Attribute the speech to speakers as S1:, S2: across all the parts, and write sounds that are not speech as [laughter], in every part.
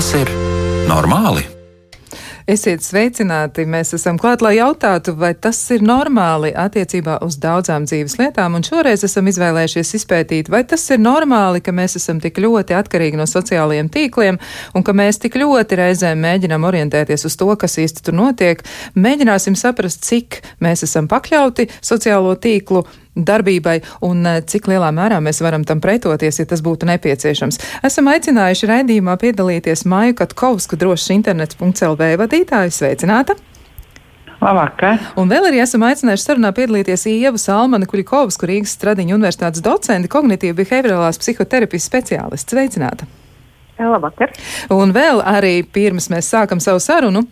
S1: Tas ir normāli?
S2: Esiet sveicināti! Mēs esam klāt, lai jautātu, vai tas ir normāli attiecībā uz daudzām dzīves lietām, un šoreiz esam izvēlējušies izpētīt, vai tas ir normāli, ka mēs esam tik ļoti atkarīgi no sociālajiem tīkliem, un ka mēs tik ļoti reizēm mēģinām orientēties uz to, kas īsti tur notiek. Mēģināsim saprast, cik mēs esam pakļauti sociālo tīklu darbībai un eh, cik lielā mērā mēs varam tam pretoties, ja tas būtu nepieciešams. Esam aicinājuši raidījumā piedalīties Māju Katkovsku drošs internets.lv vadītāju. Sveicināta!
S3: Labvakar.
S2: Un vēl arī esam aicinājuši sarunā piedalīties Ievu Salmanu Kuļikovsku, Rīgas Stradiņu universitātes docenti, kognitīva behaviorālās psihoterapijas speciālists. Sveicināta!
S3: Labvakar.
S2: Un vēl arī pirms mēs sākam savu sarunu.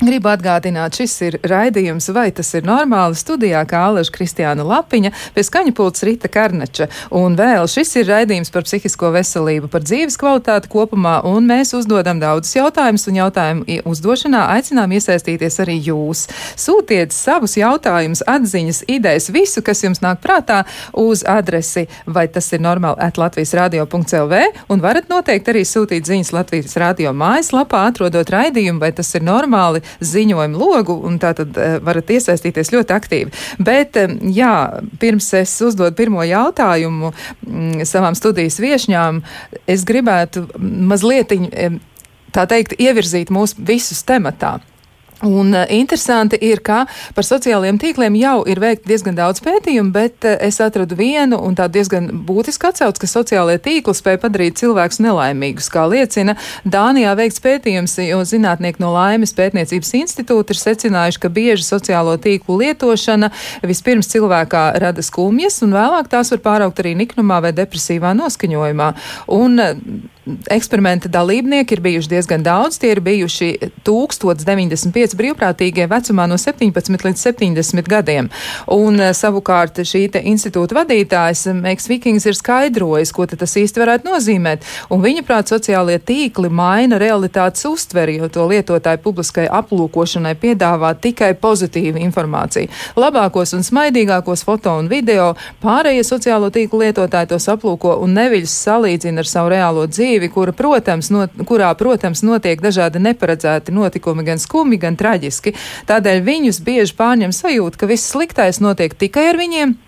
S2: Gribu atgādināt, šis ir raidījums, vai tas ir normāli studijā, kā Aleša Kristiāna Lapiņa, pie skaņa pults Rita Karneča. Un vēl šis ir raidījums par psihisko veselību, par dzīves kvalitāti kopumā, un mēs uzdodam daudzus jautājumus, un jautājumu uzdošanā aicinām iesaistīties arī jūs. Sūtiet savus jautājumus, atziņas, idejas, visu, kas jums nāk prātā, uz adresi, vai tas ir normāli at Latvijas radio.lv, un varat noteikti arī sūtīt ziņas Latvijas radio mājaslapā, atrodot raidījumu, vai tas ir normāli ziņojumu logu, un tā tad uh, varat iesaistīties ļoti aktīvi. Bet, um, jā, pirms es uzdodu pirmo jautājumu mm, savām studijas viešņām, es gribētu mazliet, tā teikt, ievirzīt mūs visus tematā. Un uh, interesanti ir, ka par sociālajiem tīkliem jau ir veikti diezgan daudz pētījumu, bet uh, es atradu vienu un tādu diezgan būtisku atsaucu, ka sociālajie tīkli spēj padarīt cilvēkus nelaimīgus, kā liecina Dānijā veikts pētījums, jo zinātnieki no Laimes pētniecības institūta ir secinājuši, ka bieži sociālo tīklu lietošana vispirms cilvēkā rada skumjas, un vēlāk tās var pāraukt arī niknumā vai depresīvā noskaņojumā. Un, uh, eksperimenta dalībnieki ir bijuši diezgan daudz. Tie ir bijuši 1095 brīvprātīgie vecumā no 17 līdz 70 gadiem. Un eh, savukārt šī institūta vadītājs Meiks Vikings ir skaidrojis, ko tas īsti varētu nozīmēt. Un viņa prāt sociālie tīkli maina realitātes uztveri, jo to lietotāju publiskai aplūkošanai piedāvā tikai pozitīvu informāciju. Labākos un smaidīgākos foto un video pārējie sociālo tīklu lietotāji tos aplūko un neviļus salīdzina ar savu reālo dzīvi dzīvi, kura, protams, no, kurā, protams, notiek dažādi neparedzēti notikumi, gan skumji, gan traģiski. Tādēļ viņus bieži pārņem sajūta, ka viss sliktais notiek tikai ar viņiem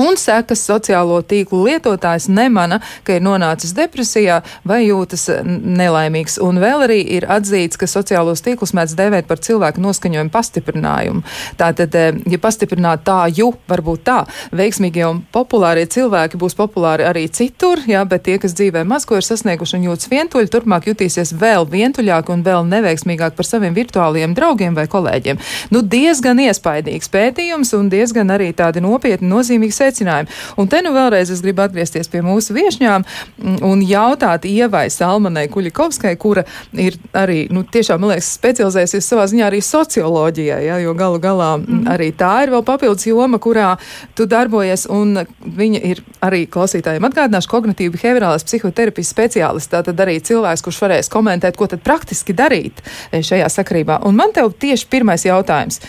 S2: Un sekas sociālo tīklu lietotājs nemana, ka ir nonācis depresijā vai jūtas nelaimīgs. Un vēl arī ir atzīts, ka sociālos tīklus mēdz dēvēt par cilvēku noskaņojumu pastiprinājumu. Tātad, eh, ja pastiprināt tā, ju, varbūt tā, veiksmīgie un populārie cilvēki būs populāri arī citur, jā, bet tie, kas dzīvē maz ko ir sasnieguši un jūtas vientuļi, turpmāk jutīsies vēl vientuļāk un vēl neveiksmīgāk par saviem virtuāliem draugiem vai kolēģiem. Nu, diezgan iespaidīgs pētījums un diezgan arī tādi nopietni nozīmīgi secinājumi. Un te nu vēlreiz es gribu atgriezties pie mūsu viešņām mm, un jautāt Ievai Salmanai Kuļikovskai, kura ir arī, nu, tiešām, man liekas, specializējusies savā ziņā arī socioloģijā, ja, jo galu galā mm -hmm. arī tā ir vēl papildus joma, kurā tu darbojies, un viņa ir arī klausītājiem atgādināšu kognitīvi behaviorālās psihoterapijas speciālists, tātad arī cilvēks, kurš varēs komentēt, ko tad praktiski darīt šajā sakarībā. Un man tev tieši pirmais jautājums.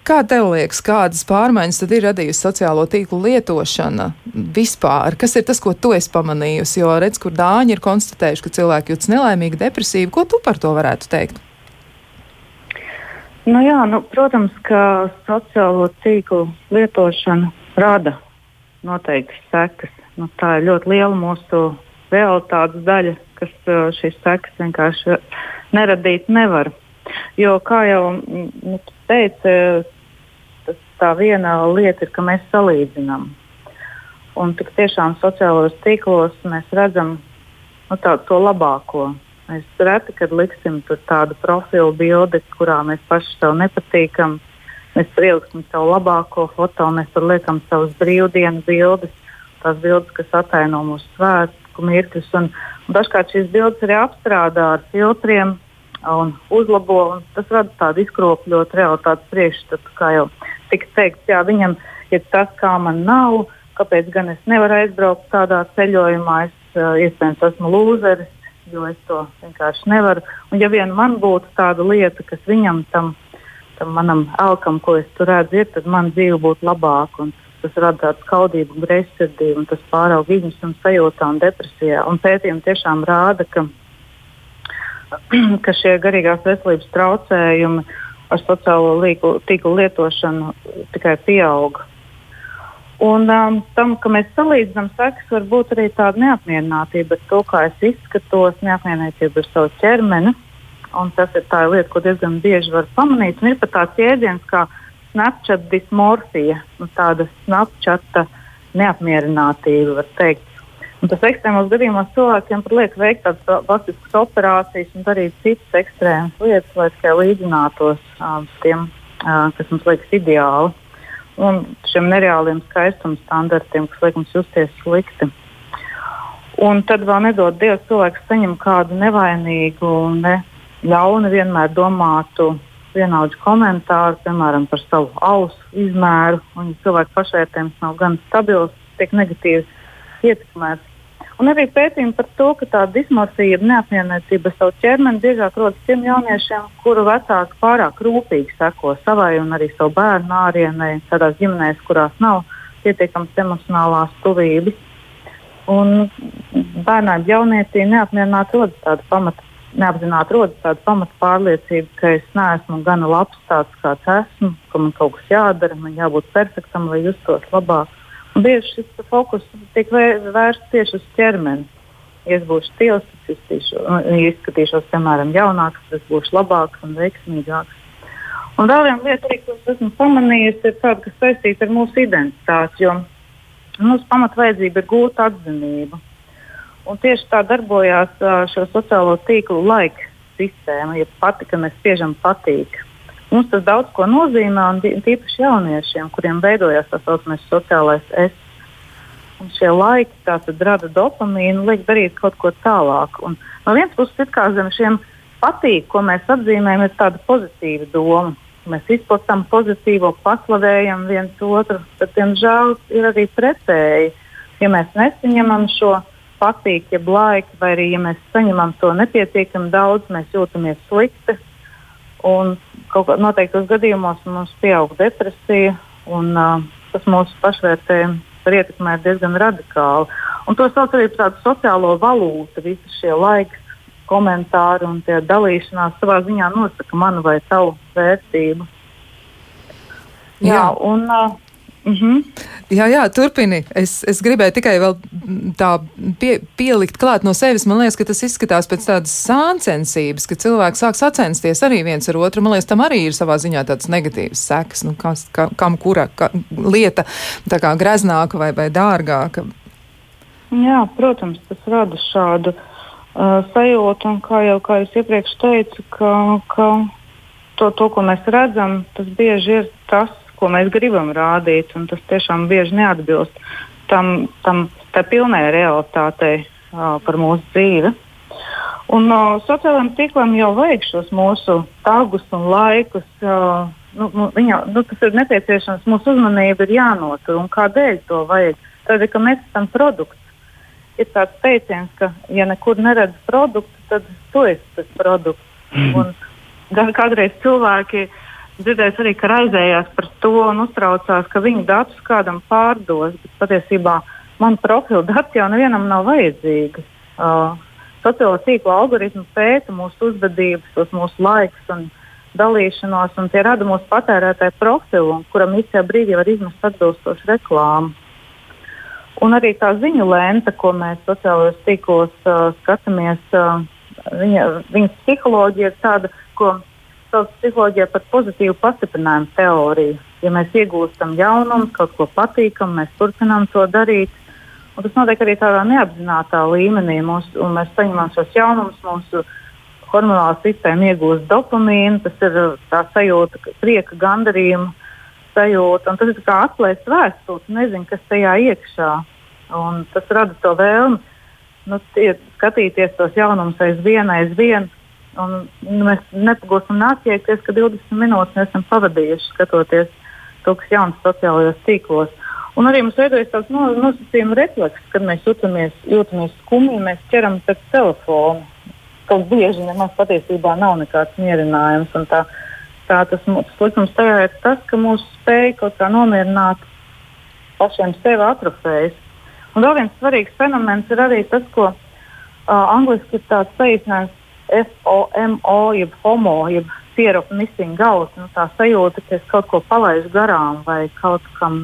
S2: Kā tev liekas, kādas pārmaiņas tad ir radījusi sociālo tīklu lietošana vispār? Kas ir tas, ko tu esi pamanījusi? Jo redz, kur dāņi ir konstatējuši, ka cilvēki jūtas nelaimīgi, depresīvi. Ko tu par to varētu teikt?
S3: Nu jā, nu, protams, ka sociālo tīklu lietošana rada noteikti sekas. Nu, tā ir ļoti liela mūsu realitātes daļa, kas šīs sekas vienkārši neradīt nevar. Jo, kā jau nu, teica, tas tā viena lieta ir, ka mēs salīdzinām. Un tik tiešām sociālajos tīklos mēs redzam nu, tā, to labāko. Mēs reti, kad liksim tur tādu profilu bildi, kurā mēs paši sev nepatīkam. Mēs ieliksim savu labāko foto, mēs tur liekam savus brīvdienas bildes, tās bildes, kas ataino mūsu svētku mirkļus. Dažkārt šīs bildes arī apstrādā ar filtriem, un uzlabo. Un tas rada tādu izkropļotu realitātes priekšstatu, kā jau tika teikts. Jā, viņam ir tas, kā man nav, kāpēc gan es nevaru aizbraukt tādā ceļojumā. Es uh, iespējams esmu lūzeris, jo es to vienkārši nevaru. Un ja vien man būtu tāda lieta, kas viņam tam, tam manam elkam, ko es tur redzu, ir, tad man dzīve būtu labāka. Un tas rada tādu skaudību, greizsirdību, un tas pārauga viņus un sajūtā un depresijā. Un pētījumi tiešām rāda, ka [clears throat] ka šie garīgās veselības traucējumi ar sociālo līku, tīklu lietošanu tikai pieauga. Un um, tam, ka mēs salīdzinām sekas, var būt arī tāda neapmierinātība ar to, kā es izskatos, neapmierinātība ar savu ķermeni. Un tas ir tā lieta, ko diezgan bieži var pamanīt. Un ir pat tāds jēdziens kā Snapchat dismorfija, nu, tāda Snapchat neapmierinātība, var teikt. Un tas ekstrēmos gadījumos cilvēkiem pat liek veikt tādas faktiskas operācijas un darīt citas ekstrēmas lietas, lai tikai līdzinātos uh, tiem, uh, kas mums liekas ideāli. Un šiem nereāliem skaistuma standartiem, kas liek mums justies slikti. Un tad vēl nedod Dievs, cilvēks saņem kādu nevainīgu ne ļaunu vienmēr domātu vienaudžu komentāru, piemēram, par savu ausu izmēru. Un, ja cilvēka pašvērtējums nav gan stabils, tiek negatīvi ietekmēts. Un arī pētījumi par to, ka tā dismorfija, neapmierinātība savu ķermeni biežāk rodas tiem jauniešiem, kuru vecāki pārāk rūpīgi seko savai un arī savu bērnu ārienai, tādās ģimenēs, kurās nav pietiekams emocionālās tuvības. Un bērnām jaunietī neapmierināti rodas tāda pamata, neapzināti rodas tāda pamata pārliecība, ka es neesmu gana labs tāds, kāds esmu, ka man kaut kas jādara, man jābūt perfektam, lai justos labāk. Bieži šis fokus tiek vērsts tieši uz ķermeni. Ja es būšu stils, tad izskatīšos, nu, izskatīšos piemēram, jaunāks, tad būšu labāks un veiksmīgāks. Un vēl viena lieta, ko esmu pamanījusi, ir tāda, kas saistīta ar mūsu identitāti. Jo mūsu pamatvajadzība ir gūt atzinību. Un tieši tā darbojās šo sociālo tīklu laika sistēma. Ja patika, mēs spiežam patīk. Mums tas daudz ko nozīmē, un tīpaši jauniešiem, kuriem veidojās tā saucamais sociālais es. Un šie laiki rada dopamīnu, liek darīt kaut ko tālāk. Un no vienas puses, kā zem šiem patīk, ko mēs atzīmējam, ir tāda pozitīva doma. Mēs izplatām pozitīvo, paslavējam viens otru, bet, diemžēl, ir arī pretēji. Ja mēs nesaņemam šo patīk, jeb laiku, vai arī ja mēs saņemam to nepietiekami daudz, mēs jūtamies slikti, Un kaut kādos noteiktos gadījumos mums pieaug depresija, un uh, tas mūsu pašvērtējumu var ietekmēt diezgan radikāli. Un to sauc arī par tādu sociālo valūtu, visi šie laiki, komentāri un tie dalīšanās savā ziņā nosaka manu vai tavu vērtību. Jā, Jā un uh, Mm -hmm.
S2: Jā, jā, turpini. Es, es gribēju tikai vēl tā pie, pielikt klāt no sevis. Man liekas, ka tas izskatās pēc tādas sāncensības, ka cilvēki sāk sacensties arī viens ar otru. Man liekas, tam arī ir savā ziņā tāds negatīvs sekas, nu, kas, ka, kam kura ka, lieta tā kā greznāka vai, vai dārgāka.
S3: Jā, protams, tas rada šādu uh, sajūtu, un kā jau kā iepriekš teicu, ka, ka to, to, ko mēs redzam, tas bieži ir tas, ko mēs gribam rādīt. Tas tiešām bieži neatbilst tam, tam pilnai realitātei uh, par mūsu dzīvi. Un uh, sociālajiem tīkliem jau vajag šos mūsu tagus un laikus. Uh, nu, nu, viņa, nu, tas ir nepieciešams, mūsu uzmanība ir jānotur. Un kādēļ to vajag? Tādēļ, ka mēs esam produkts. Ir tāds teiciens, ka, ja nekur neredz produktu, tad tu esi tas produkts. Mm. Un kādreiz cilvēki uh, dzirdējis arī, ka raizējās par to un uztraucās, ka viņu datus kādam pārdos. Patiesībā man profila dati jau nevienam nav vajadzīgi. Uh, Sociālo tīklu algoritmu pēta mūsu uzvedības, tos mūsu laikus un dalīšanos, un tie rada mūsu patērētāju profilu, kuram īstajā brīdī var izmest atbilstošu reklāmu. Un arī tā ziņu lente, ko mēs sociālajos tīklos uh, skatāmies, uh, viņa, viņas psiholoģija ir tāda, ko sauc psiholoģijā par pozitīvu pastiprinājumu teoriju. Ja mēs iegūstam jaunumu, kaut ko patīkamu, mēs turpinām to darīt. Un tas notiek arī tādā neapzināta līmenī. Mūs, mēs saņemam šos jaunumus, mūsu hormonālā sistēma iegūst dopamīnu, tas ir tā sajūta, prieka, gandarījuma sajūta. Tas ir kā atklāts vēstures, nezinu, kas tajā iekšā. Un tas rada to vēlmi nu, tie, skatīties tos jaunumus aizvien, aizvien Un, nu, mēs nepagūstam nāciekties, ka 20 minūtes esam pavadījuši skatoties to, kas jauns sociālajos tīklos. Un arī mums veidojas tāds no, nosacījuma refleks, kad mēs jūtamies, jūtamies skumji, mēs ķeram pēc telefona. Kaut bieži nemaz patiesībā nav nekāds mierinājums. Tā, tā tas sliktums tajā ir tas, ka mūsu spēja kaut kā nomierināt pašiem sevi atrofējas. Un vēl viens svarīgs fenomens ir arī tas, ko uh, angliski ir tāds saīsinājums FOMO, jeb homo, jeb fear of missing out, nu, tā sajūta, ka es kaut ko palaidu garām vai kaut kam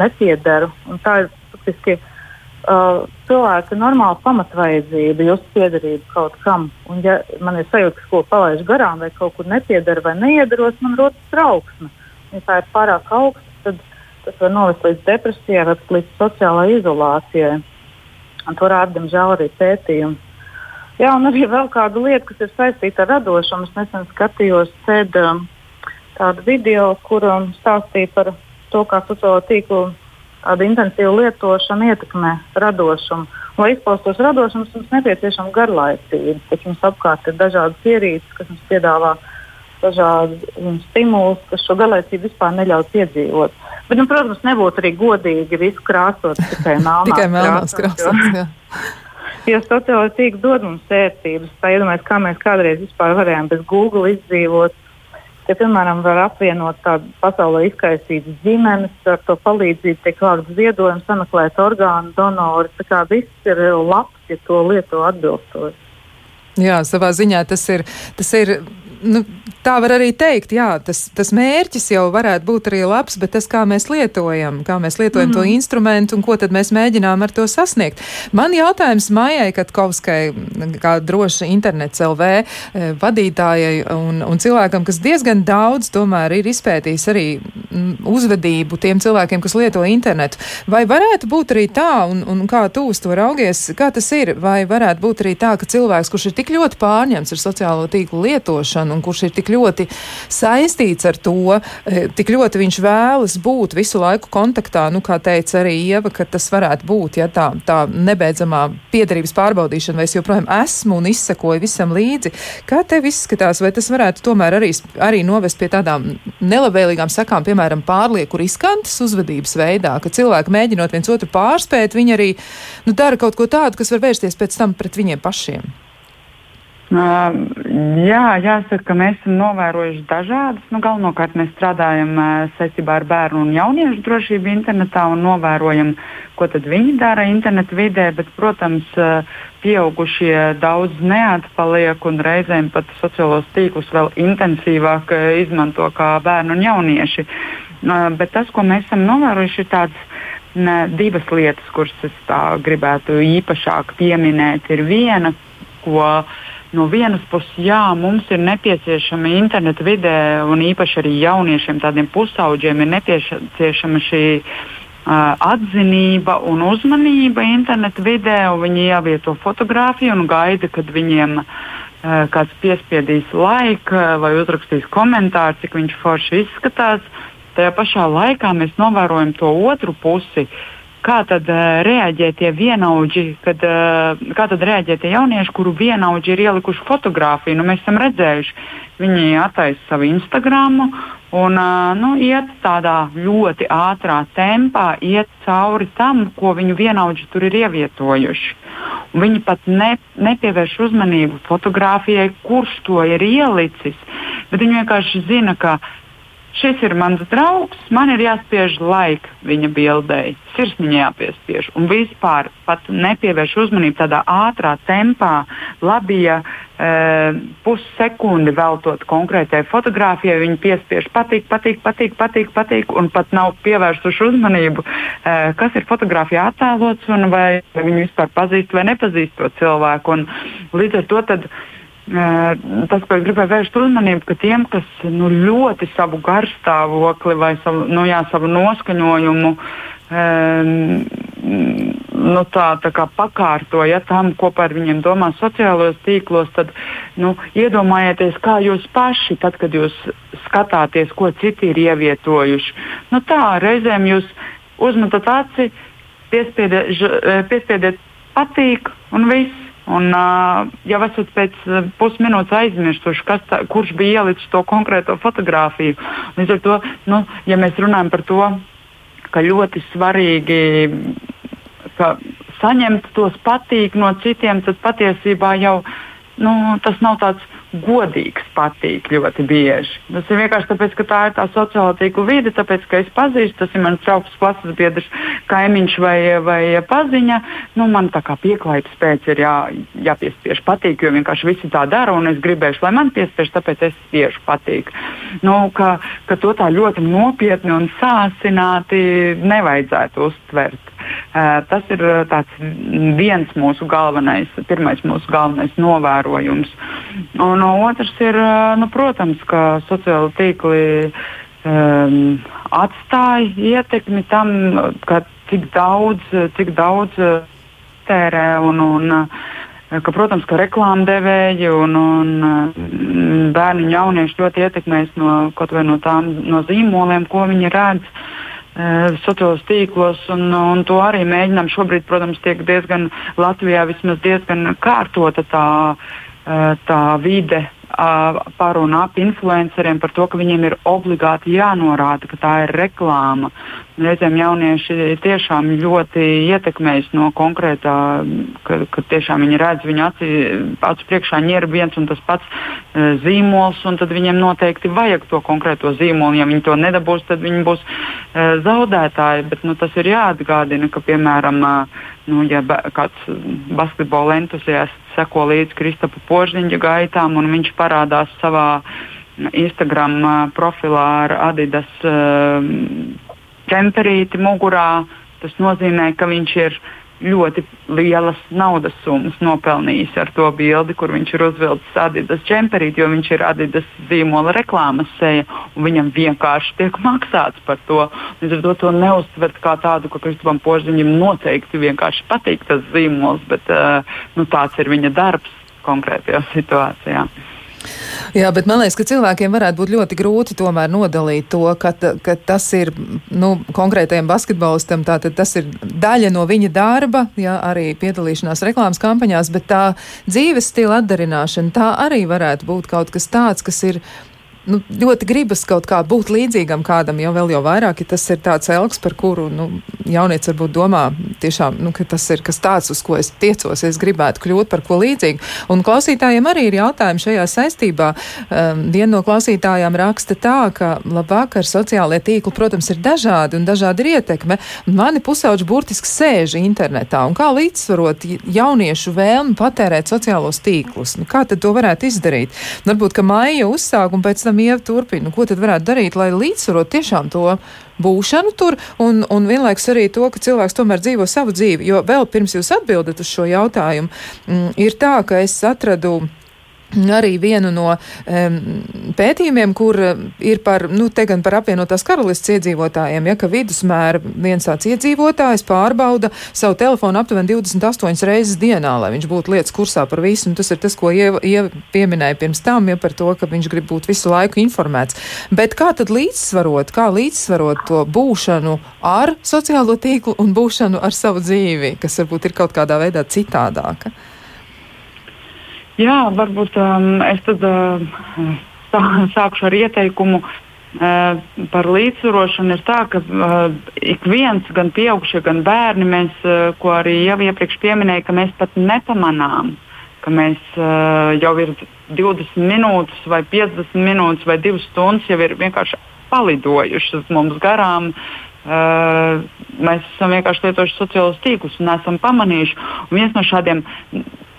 S3: nepiederu. Un tā ir faktiski uh, cilvēka normāla pamatvajadzība, just piederība kaut kam. Un, ja man ir sajūta, ka kaut ko palaidu garām vai kaut kur nepiedaru vai neiedaros, man rodas trauksme. Ja tā ir pārāk augsta, tad tas var novest līdz depresijai, līdz sociālai izolācijai. Un to rāda, diemžēl, arī pētījumi. Jā, un arī vēl kāda lieta, kas ir saistīta ar radošumu. Es nesen skatījos CED um, tādu video, kur um, stāstīja par to, kā sociālo tīklu intensīva lietošana ietekmē radošumu. Lai izpaustos radošums, mums nepieciešama garlaicība. Taču mums apkārt ir dažādas ierīces, kas mums piedāvā dažādu um, stimulus, kas šo garlaicību vispār neļauj piedzīvot. Bet, nu, protams, nebūtu arī godīgi visu krāsot tikai [laughs] melnās
S2: krāsās. [laughs]
S3: Jo sociālai tīkli dod mums vērtības. Tā iedomājieties, kā mēs kādreiz vispār varējām bez Google izdzīvot. Ja, piemēram, var apvienot tādu pasaulē izkaisītas ģimenes, ar to palīdzību tiek vākt ziedojumi, sameklēt orgānu donori. Tā kā viss ir labs, ja to lieto atbilstoši.
S2: Jā, savā ziņā tas ir, tas ir nu, tā var arī teikt, jā, tas, tas mērķis jau varētu būt arī labs, bet tas, kā mēs lietojam, kā mēs lietojam mm. to mhm. instrumentu un ko tad mēs mēģinām ar to sasniegt. Man jautājums Maijai Katkovskai, kā droši internets LV eh, vadītājai un, un cilvēkam, kas diezgan daudz tomēr ir izpētījis arī mm, uzvedību tiem cilvēkiem, kas lieto internetu. Vai varētu būt arī tā, un, un kā tu uz to raugies, kā tas ir, vai varētu būt arī tā, ka cilvēks, kurš ir tik ļoti pārņemts ar sociālo tīklu lietošanu, un kurš ir tik ļoti saistīts ar to, e, tik ļoti viņš vēlas būt visu laiku kontaktā, nu, kā teica arī Ieva, ka tas varētu būt, ja tā, tā nebeidzamā piedarības pārbaudīšana, vai es joprojām esmu un izsakoju visam līdzi. Kā tev izskatās, vai tas varētu tomēr arī, arī novest pie tādām nelabvēlīgām sakām, piemēram, pārlieku riskantas uzvedības veidā, ka cilvēki mēģinot viens otru pārspēt, viņi arī nu, dara kaut ko tādu, kas var vērsties pēc tam pret viņiem pašiem?
S4: Uh, jā, jāsaka, ka mēs esam novērojuši dažādas. Nu, galvenokārt mēs strādājam uh, saistībā ar bērnu un jauniešu drošību internetā un novērojam, ko viņi dara internetu vidē. Bet, protams, uh, pieaugušie daudz neatpaliek un reizēm pat sociālos tīklus vēl intensīvāk izmanto kā bērni un jaunieši. Bet tas, ko mēs esam novērojuši, ir tāds. Divas lietas, kuras es gribētu īpašāk pieminēt, ir viena, ko uh, no vienas puses, jā, mums ir nepieciešama interneta vidē, un īpaši arī jauniešiem, tādiem pusauģiem, ir nepieciešama šī uh, atzinība un uzmanība interneta vidē, viņi ievieto fotografiju un gaida, kad viņiem uh, kāds piespiedīs laiku vai uzrakstīs komentāru, cik viņš forši izskatās. Tajā pašā laikā mēs novērojam to otru pusi, uh, kā tad uh, reaģē tie vienaudži, kad, uh, kā tad reaģē tie jaunieši, kuru vienaudži ir ielikuši fotografiju. Nu, mēs esam redzējuši, viņi attaisa savu Instagram un uh, nu, iet tādā ļoti ātrā tempā, iet cauri tam, ko viņu vienaudži tur ir ievietojuši. Un viņi pat ne, nepievērš uzmanību fotografijai, kurš to ir ielicis, bet viņi vienkārši zina, ka šis ir mans draugs, man ir jāspiež laika viņa bildei, sirsniņā jāpiespiež. Un vispār nepievērš uzmanību tādā ātrā tempā, labi, ja e, pussekundi veltot konkrētai fotografijai, viņi piespiež patīk, patīk, patīk, patīk, patīk un pat nav pievērsuši uzmanību, e, kas ir fotografijā attēlots un vai viņi vispār pazīst vai nepazīst to cilvēku. Un, līdz ar to tad, tas, ko es gribēju vērst uzmanību, ka tiem, kas nu, ļoti savu garstāvokli vai savu, nu, jā, savu noskaņojumu um, nu, tā, tā kā pakārtoja tam, ko par viņiem domā sociālajos tīklos, tad nu, iedomājieties, kā jūs paši, tad, kad jūs skatāties, ko citi ir ievietojuši. Nu, tā reizēm jūs uzmetat aci, piespiediet, piespiediet patīk un viss. Un, uh, jau esat pēc pusminūtes aizmirsuši, tā, kurš bija ielicis to konkrēto fotografiju. Līdz ar to, nu, ja mēs runājam par to, ka ļoti svarīgi ka saņemt tos patīk no citiem, tad patiesībā jau nu, tas nav tāds godīgs patīk ļoti bieži. Tas ir vienkārši tāpēc, ka tā ir tā sociāla tīkla vide, tāpēc, ka es pazīstu, tas ir mans draugs, klases biedrs, kaimiņš vai, vai paziņa, nu, man tā kā pieklājības pēc ir jā, jāpiespiež patīk, jo vienkārši visi tā dara, un es gribēšu, lai man piespiež, tāpēc es spiežu patīk. Nu, ka, ka to tā ļoti nopietni un sāsināti nevajadzētu uztvert. Uh, tas ir viens mūsu galvenais, pirmais mūsu galvenais novērojums. Un otrs ir, nu, protams, ka sociāla tīkli um, atstāja ietekmi tam, cik daudz, cik daudz tērē un, un ka, protams, ka reklāmdevēji un, un bērni un jaunieši ļoti ietekmēs no kaut vai no tām no zīmoliem, ko viņi redz. Sociālos tīklos, un, un to arī mēģinām. Šobrīd, protams, tiek diezgan Latvijā vismaz diezgan kārtota tā, tā vide par un ap influenceriem par to, ka viņiem ir obligāti jānorāda, ka tā ir reklāma. Reizēm jaunieši tiešām ļoti ietekmējas no konkrētā, ka, ka tiešām viņi redz viņu aci, acu priekšā ir viens un tas pats uh, zīmols, un tad viņiem noteikti vajag to konkrēto zīmolu. Ja viņi to nedabūs, tad viņi būs uh, zaudētāji. Bet nu, tas ir jāatgādina, ka piemēram. Uh, nu, ja kāds basketbola entuziasts seko līdzi Kristapa Požņģa gaitām un viņš parādās savā Instagram profilā ar Adidas ķemperīti mugurā, tas nozīmē, ka viņš ir ļoti lielas naudas summas nopelnījis ar to bildi, kur viņš ir uzvilcis Adidas džemperīti, jo viņš ir Adidas zīmola reklāmas seja, un viņam vienkārši tiek maksāts par to. Līdz ar to to neuztvert kā tādu, ka Kristupam Porziņam noteikti vienkārši patīk tas zīmols, bet uh, nu, tāds ir viņa darbs konkrētajā [laughs] situācijā.
S2: Jā, bet man liekas, ka cilvēkiem varētu būt ļoti grūti tomēr nodalīt to, ka, ka tas ir nu, konkrētajam basketbolistam, tātad tas ir daļa no viņa darba, jā, arī piedalīšanās reklāmas kampaņās, bet tā dzīves stila atdarināšana, tā arī varētu būt kaut kas tāds, kas ir nu, ļoti gribas kaut kā būt līdzīgam kādam, jau vēl jau vairāk, ja tas ir tāds elks, par kuru nu, jaunietis varbūt domā, tiešām, nu, ka tas ir kas tāds, uz ko es tiecos, es gribētu kļūt par ko līdzīgu. Un klausītājiem arī ir jautājumi šajā saistībā. Um, viena no klausītājām raksta tā, ka labvakar sociālie tīkli, protams, ir dažādi un dažādi ir ietekme. Mani pusauģi burtiski sēž internetā. Un kā līdzsvarot jauniešu vēlmi patērēt sociālos tīklus? Nu, kā tad to varētu izdarīt? Varbūt, ka maija uzsāk un pēc tam joprojām ieva turpina. Ko tad varētu darīt, lai līdzsvarot tiešām to būšanu tur un, un vienlaikus arī to, ka cilvēks tomēr dzīvo savu dzīvi? Jo vēl pirms jūs atbildat uz šo jautājumu, mm, ir tā, ka es atradu Arī vienu no um, pētījumiem, kur ir par, nu, te gan par apvienotās karalists iedzīvotājiem, ja, ka vidusmēra viens tāds iedzīvotājs pārbauda savu telefonu aptuveni 28 reizes dienā, lai viņš būtu lietas kursā par visu, un tas ir tas, ko Ieva, Ieva pieminēja pirms tam, ja par to, ka viņš grib būt visu laiku informēts. Bet kā tad līdzsvarot, kā līdzsvarot to būšanu ar sociālo tīklu un būšanu ar savu dzīvi, kas varbūt ir kaut kādā veidā citādāka?
S4: Jā, varbūt um, es tad uh, sākšu ar ieteikumu. Uh, par līdzsvarošanu ir tā, ka uh, ik viens, gan pieaugušie, gan bērni, mēs, uh, ko arī jau iepriekš pieminēju, ka mēs pat nepamanām, ka mēs uh, jau ir 20 minūtes, vai 50 minūtes, vai 2 stundas jau ir vienkārši palidojušas mums garām. Uh, mēs esam vienkārši lietojuši sociālos tīklus un esam pamanījuši. Un viens no šādiem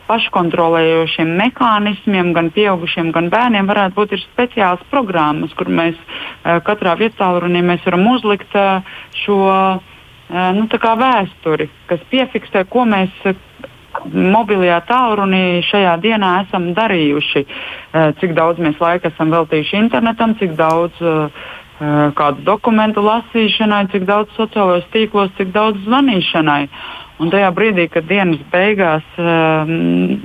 S4: paškontrolējošiem mehānismiem, gan pieaugušiem, gan bērniem, varētu būt speciāls programmas, kur mēs uh, katrā vietā varam uzlikt uh, šo uh, nu, vēsturi, kas piefiksē, ko mēs mobilajā tālrunī šajā dienā esam darījuši, cik daudz mēs laika esam veltījuši internetam, cik daudz kādu dokumentu lasīšanai, cik daudz sociālajos tīklos, cik daudz zvanīšanai. Un tajā brīdī, kad dienas beigās, um,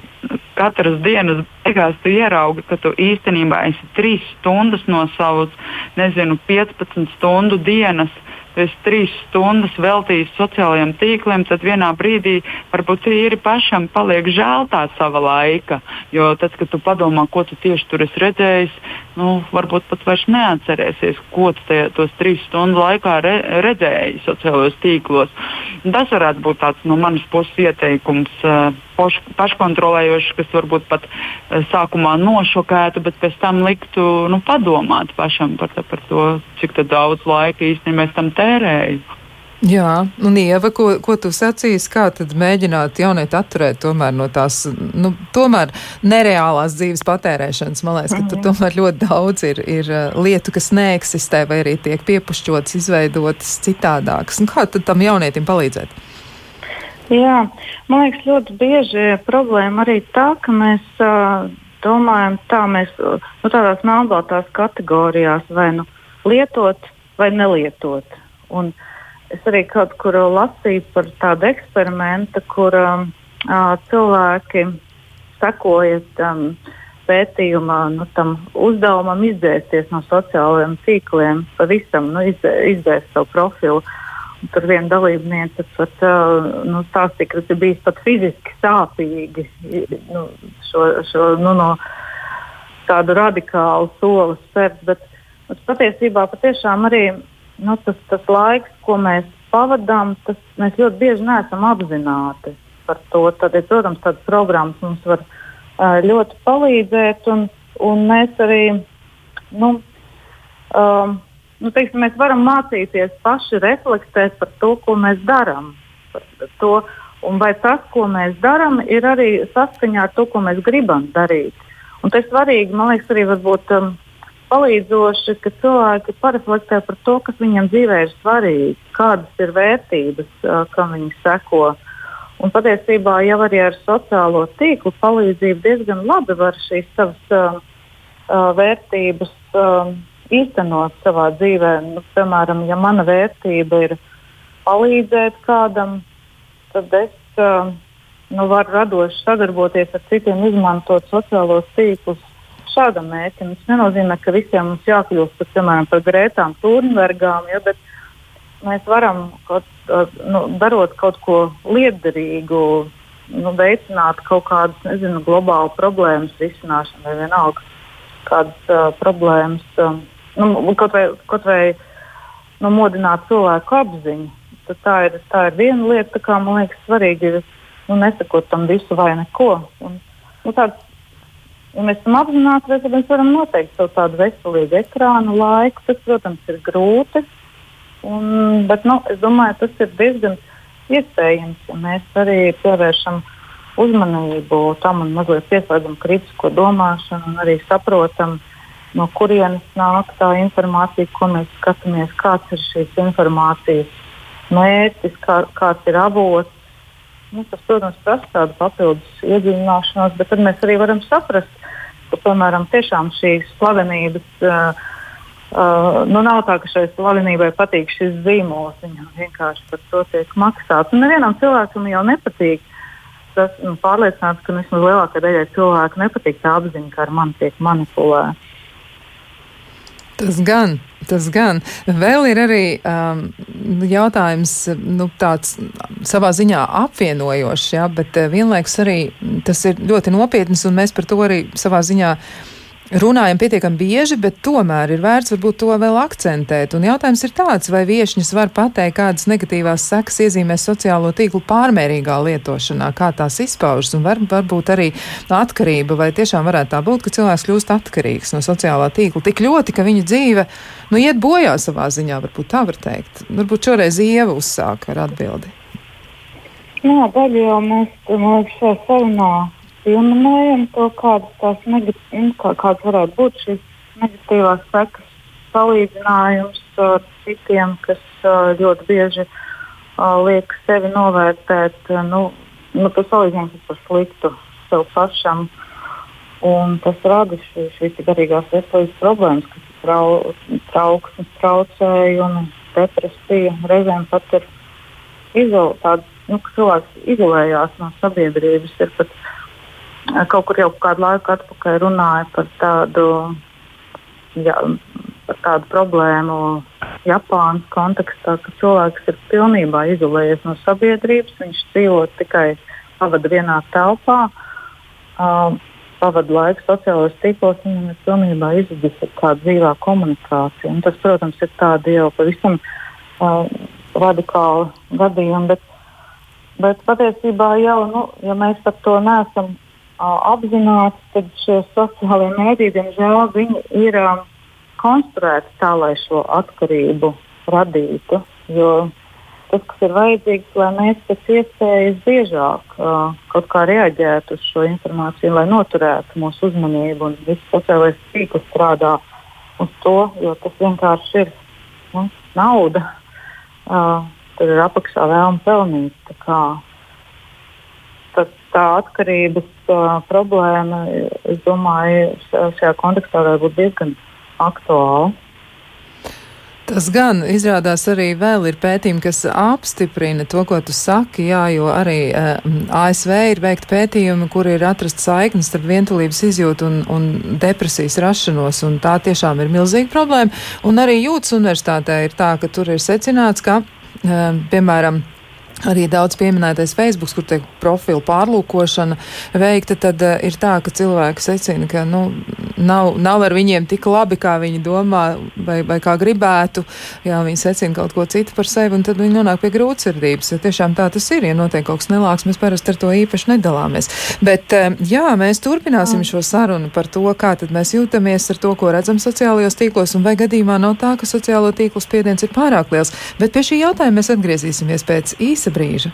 S4: katras dienas beigās tu ieraugi, ka tu īstenībā esi trīs stundas no savas, nezinu, 15 stundu dienas es trīs stundas veltīju sociālajiem tīkliem, tad vienā brīdī varbūt ir pašam paliek žēl tā sava laika. Jo tad, kad tu padomā, ko tu tieši tur esi redzējis, nu, varbūt pat vairs neatcerēsies, ko tu tajā, tos trīs stundu laikā re, redzēji sociālajos tīklos. Tas varētu būt tāds no manas puses ieteikums. Uh, poš, paškontrolējošs, kas varbūt pat uh, sākumā nošokētu, bet pēc tam liktu nu, padomāt pašam par, par to, cik daudz laika īstenībā es tam tērēju.
S2: Jā, un Ieva, ko, ko tu sacīsi, kā tad mēģināt jaunieti atturēt tomēr no tās, nu, tomēr nereālās dzīves patērēšanas? Man liekas, ka tur mhm. tomēr ļoti daudz ir, ir uh, lietu, kas neeksistē vai arī tiek piepušķotas, izveidotas citādākas. Un kā tad tam jaunietim palīdzēt?
S3: Jā, man liekas, ļoti bieži problēma arī tā, ka mēs uh, domājam tā, mēs nu, tādās melnbaltās kategorijās vai nu lietot vai nelietot. Un, uh, es arī kaut kur lasīju par tādu eksperimentu, kur um, uh, cilvēki sekojot um, pētījumā, nu, tam uzdevumam izdzēsties no sociālajiem tīkliem, pavisam nu, izdzēst savu profilu. Un tur viena dalībniece pat uh, nu, stāstīja, ka tas ir bijis pat fiziski sāpīgi nu, šo, šo, nu, no tādu radikālu soli spērt. Bet, bet patiesībā patiešām arī nu, tas, tas laiks, ko mēs pavadām, tas mēs ļoti bieži neesam apzināti par to. Tad, protams, tādas programmas mums var uh, ļoti palīdzēt, un, un mēs arī nu, um, nu, teiksim, mēs varam mācīties paši reflektēt par to, ko mēs darām. Un vai tas, ko mēs darām, ir arī saskaņā ar to, ko mēs gribam darīt. Un tas ir svarīgi, man liekas, arī varbūt, um, palīdzoši, ka cilvēki pareflektē par to, kas viņiem dzīvē ir svarīgi, kādas ir vērtības, kam viņi seko. Un patiesībā jau arī ar sociālo tīklu palīdzību diezgan labi var šīs savas uh, uh, vērtības uh, īstenot savā dzīvē. Nu, piemēram, ja mana vērtība ir palīdzēt kādam, tad es uh, nu, varu radoši sadarboties ar citiem, izmantot sociālos tīklus šādam mērķim. Tas nenozīmē, ka visiem mums jākļūst par, piemēram, par grētām, turnvergām, ja, bet mēs varam, kaut, nu, darot kaut ko liederīgu, nu, veicināt kaut kādas, nezinu, globālu problēmas risināšanu vai vienalga kādas uh, problēmas, um, nu, kaut vai, kaut vai nu, modināt cilvēku apziņu. Tad tā ir, tā ir viena lieta, kā man liekas, svarīgi ir nu, nesakot tam visu vai neko. Un, nu, tāds Ja mēs esam apzināti, tad mēs varam noteikt savu tādu veselīgu ekrānu laiku. Tas, protams, ir grūti. Un, bet nu, es domāju, tas ir diezgan iespējams, ja mēs arī pievēršam uzmanību tam un mazliet pieslēdzam kritisko domāšanu un arī saprotam, no kurienes nāk tā informācija, ko mēs skatāmies, kāds ir šīs informācijas mērķis, kā, kāds ir avots. Nu, tas, protams, prasa tādu papildus iedziļināšanos, bet tad mēs arī varam saprast, ka, piemēram, tiešām šīs slavenības. Uh, Uh, nu, nav tā, ka šai slavenībai patīk šis zīmols. Viņam vienkārši par to tiek maksāts. Un nevienam cilvēkam jau nepatīk. Tas nu, pārliecināts, ka vismaz lielākajai daļai cilvēku nepatīk tā apziņa, ka ar mani tiek manipulēts.
S2: Tas gan, tas gan. Vēl ir arī um, jautājums, nu, tāds savā ziņā apvienojošs, ja, bet uh, vienlaikus arī tas ir ļoti nopietns, un mēs par to arī savā ziņā runājam pietiekami bieži, bet tomēr ir vērts varbūt to vēl akcentēt. Un jautājums ir tāds, vai viešņas var pateikt, kādas negatīvās sekas iezīmē sociālo tīklu pārmērīgā lietošanā, kā tās izpaužas, un var, varbūt arī atkarība, vai tiešām varētu tā būt, ka cilvēks kļūst atkarīgs no sociālā tīkla tik ļoti, ka viņa dzīve, nu, iet bojā savā ziņā, varbūt tā var teikt. Varbūt šoreiz Ieva uzsāka ar atbildi.
S3: Jā, daļai jau mēs, liekas, šajā sarunā pieminējam to, kādas, tās negatīvas, nu, kā, kādas varētu būt šīs negatīvās sekas, salīdzinājums ar citiem, kas ļoti bieži liek sevi novērtēt. Nu, nu, tas salīdzinājums ir par sliktu sev pašam. Un tas rada šī, šīs garīgās veselības problēmas, kas ir trau, trauksmes, traucējumi, depresija. Reizēm pat ir izolēts, nu, ka cilvēks izolējās no sabiedrības. Ir pat kaut kur jau kādu laiku atpakaļ runāja par tādu, jā, par tādu problēmu Japānas kontekstā, ka cilvēks ir pilnībā izolējies no sabiedrības, viņš dzīvo tikai pavada vienā telpā. Uh, pavadu laiku sociālajos tīklos, viņam ir pilnībā izzudusi kāda dzīvā komunikācija. Un tas, protams, ir tādi jau pavisam uh, radikāli gadījumi, bet, bet patiesībā jau, nu, ja mēs par to neesam apzināti, tad šie sociālie mēdīji, diemžēl, viņi ir konstruēti tā, lai šo atkarību radītu. Jo tas, kas ir vajadzīgs, lai mēs pēc iespējas biežāk uh, kaut kā reaģētu uz šo informāciju, lai noturētu mūsu uzmanību un viss sociālais tīkls strādā uz to, jo tas vienkārši ir nu, nauda. Uh, tur ir apakšā vēlme pelnīt. Tā, atkarības uh, problēma, es domāju, šajā kontekstā var būt diezgan aktuāla.
S2: Tas gan izrādās arī vēl ir pētījumi, kas apstiprina to, ko tu saki, jā, jo arī uh, ASV ir veikti pētījumi, kur ir atrast saiknes starp vientulības izjūtu un, un depresijas rašanos, un tā tiešām ir milzīga problēma. Un arī Jūtas universitātē ir tā, ka tur ir secināts, ka, uh, piemēram, arī daudz pieminētais Facebook, kur tiek profilu pārlūkošana veikta, tad uh, ir tā, ka cilvēki secina, ka nu, nav, nav ar viņiem tik labi, kā viņi domā vai, vai kā gribētu. Jā, viņi secina kaut ko citu par sevi, un tad viņi nonāk pie grūtsirdības. Ja tiešām tā tas ir, ja notiek kaut kas nelāks, mēs parasti ar to īpaši nedalāmies. Bet uh, jā, mēs turpināsim šo sarunu par to, kā tad mēs jūtamies ar to, ko redzam sociālajos tīklos, un vai gadījumā nav tā, ka sociālo tīklu spiediens ir pārāk liels. Bet pie šī jautājuma mēs atgriezīsimies pēc īsa brīža.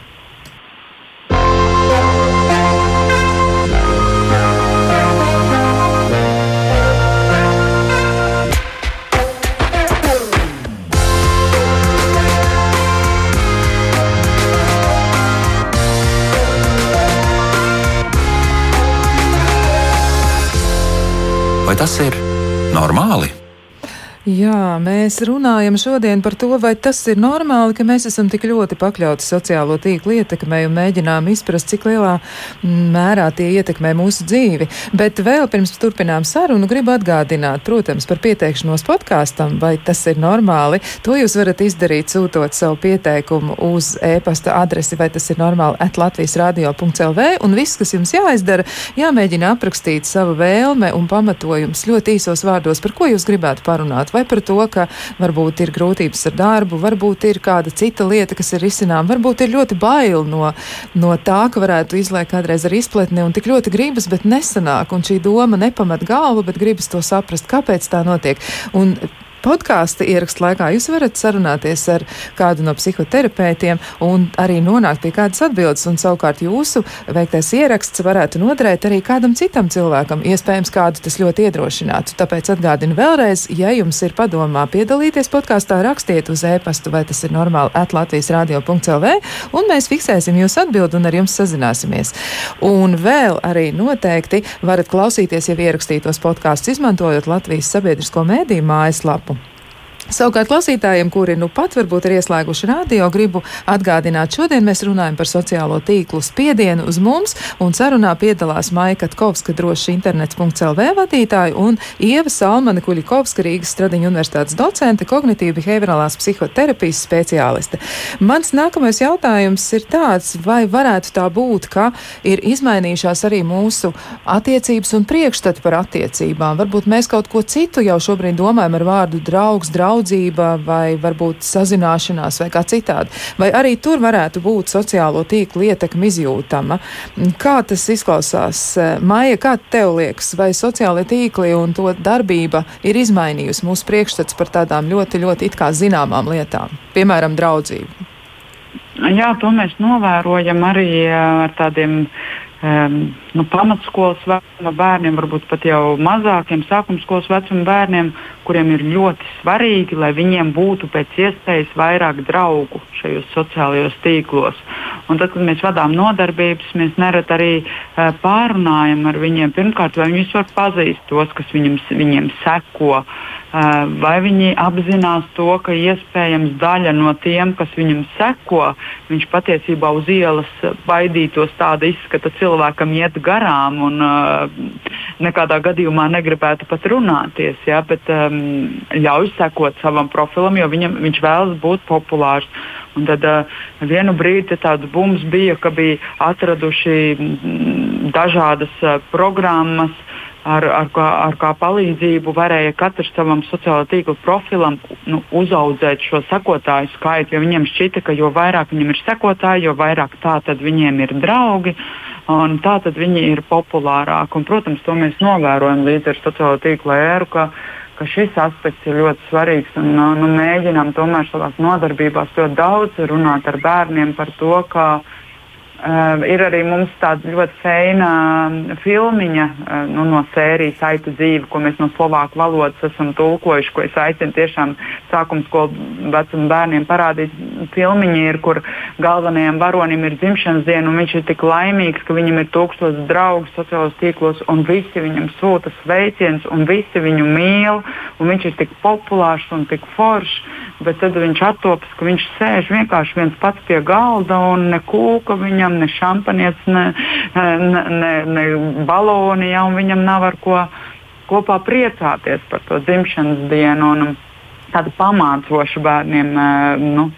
S1: Vai tas ir normāli?
S2: Jā, mēs runājam šodien par to, vai tas ir normāli, ka mēs esam tik ļoti pakļauti sociālo tīklu ietekmei un mēģinām izprast, cik lielā mērā tie ietekmē mūsu dzīvi. Bet vēl pirms turpinām sarunu, gribu atgādināt, protams, par pieteikšanos podkāstam, vai tas ir normāli. To jūs varat izdarīt, sūtot savu pieteikumu uz e-pasta adresi, vai tas ir normāli at Latvijas radio.lv. Un viss, kas jums jāizdara, jāmēģina aprakstīt savu vēlme un pamatojums ļoti īsos vārdos, par ko jūs gribētu parunāt vai par to, ka varbūt ir grūtības ar darbu, varbūt ir kāda cita lieta, kas ir izcinām, varbūt ir ļoti bail no, no tā, ka varētu izlaikt kādreiz ar izpletni un tik ļoti gribas, bet nesanāk, un šī doma nepamat galvu, bet gribas to saprast, kāpēc tā notiek. Un podkāstu ierakstu laikā jūs varat sarunāties ar kādu no psihoterapeitiem un arī nonākt pie kādas atbildes. Un savukārt jūsu veiktais ieraksts varētu noderēt arī kādam citam cilvēkam, iespējams, kādu tas ļoti iedrošinātu. Tāpēc atgādinu vēlreiz, ja jums ir padomā piedalīties podkāstā, rakstiet uz e-pastu, vai tas ir normāli atlatvijas radio.lv, un mēs fiksēsim jūsu atbildi un ar jums sazināsimies. Un vēl arī noteikti varat klausīties jau ierakstītos podkāstus, izmantojot Latvijas sabiedrisko mēdīju mājaslapu. Savukārt klausītājiem, kuri nu pat varbūt ir ieslēguši radio, gribu atgādināt, šodien mēs runājam par sociālo tīklu spiedienu uz mums, un sarunā piedalās Maika Katkovska droši internets.lv vadītāja un Ieva Salmane Kuļikovska Rīgas Stradiņa universitātes docente, kognitīva behaviorālās psihoterapijas speciāliste. Mans nākamais jautājums ir tāds, vai varētu tā būt, ka ir izmainījušās arī mūsu attiecības un priekšstati par attiecībām. Varbūt mēs kaut ko citu jau šobrīd domājam ar vārdu draugs, draugs draudzība vai varbūt sazināšanās vai kā citādi. Vai arī tur varētu būt sociālo tīklu ietekme izjūtama. Kā tas izklausās? Maija, kā tev liekas, vai sociālie tīkli un to darbība ir izmainījusi mūsu priekšstats par tādām ļoti, ļoti it kā zināmām lietām, piemēram, draudzību?
S4: Jā, to mēs novērojam arī ar tādiem um, nu, pamatskolas vecuma bērniem, varbūt pat jau mazākiem sākuma skolas vecuma bērniem, kuriem ir ļoti svarīgi, lai viņiem būtu pēc iespējas vairāk draugu šajos sociālajos tīklos. Un tad, kad mēs vadām nodarbības, mēs nereti arī uh, pārunājam ar viņiem, pirmkārt, vai viņi vispār pazīst tos, kas viņam, viņiem seko. Uh, vai viņi apzinās to, ka iespējams daļa no tiem, kas viņam seko, viņš patiesībā uz ielas baidītos tāda izskata cilvēkam iet garām un uh, nekādā gadījumā negribētu pat runāties, ja, bet um, ļauj sekot savam profilam, jo viņam, viņš vēlas būt populārs. Un tad uh, vienu brīdi tāds bums bija, ka bija atraduši mm, dažādas uh, programmas, ar, ar, kā, ar kā palīdzību varēja katrs savam sociālā tīkla profilam nu, uzaudzēt šo sekotāju skaitu. Viņiem šķita, ka jo vairāk viņiem ir sekotāji, jo vairāk tā tad viņiem ir draugi. Un tā tad viņi ir populārāki. Un, protams, to mēs novērojam līdz ar sociālo tīklu ēru, ka, ka šis aspekts ir ļoti svarīgs. Un, nu, nu mēģinām tomēr savā nodarbībās ļoti daudz runāt ar bērniem par to, kā Uh, ir arī mums tāda ļoti feina filmiņa uh, nu, no sērijas Aitu dzīve, ko mēs no slovāku valodas esam tulkojuši, ko es aicinu tiešām sākuma skolu vecuma bērniem parādīt. Filmiņa ir, kur galvenajam varonim ir dzimšanas diena, un viņš ir tik laimīgs, ka viņam ir tūkstoši draugu sociālos tīklos, un visi viņam sūta sveicienus, un visi viņu mīl, un viņš ir tik populārs un tik foršs, bet tad viņš attopas, ka viņš sēž vienkārši viens pats pie galda un ne kūka viņam ne šampanietis, ne, ne, ne, ne baloni, ja, un viņam nav ar ko kopā priecāties par to dzimšanas dienu. Un, tāda pamācoša bērniem nu,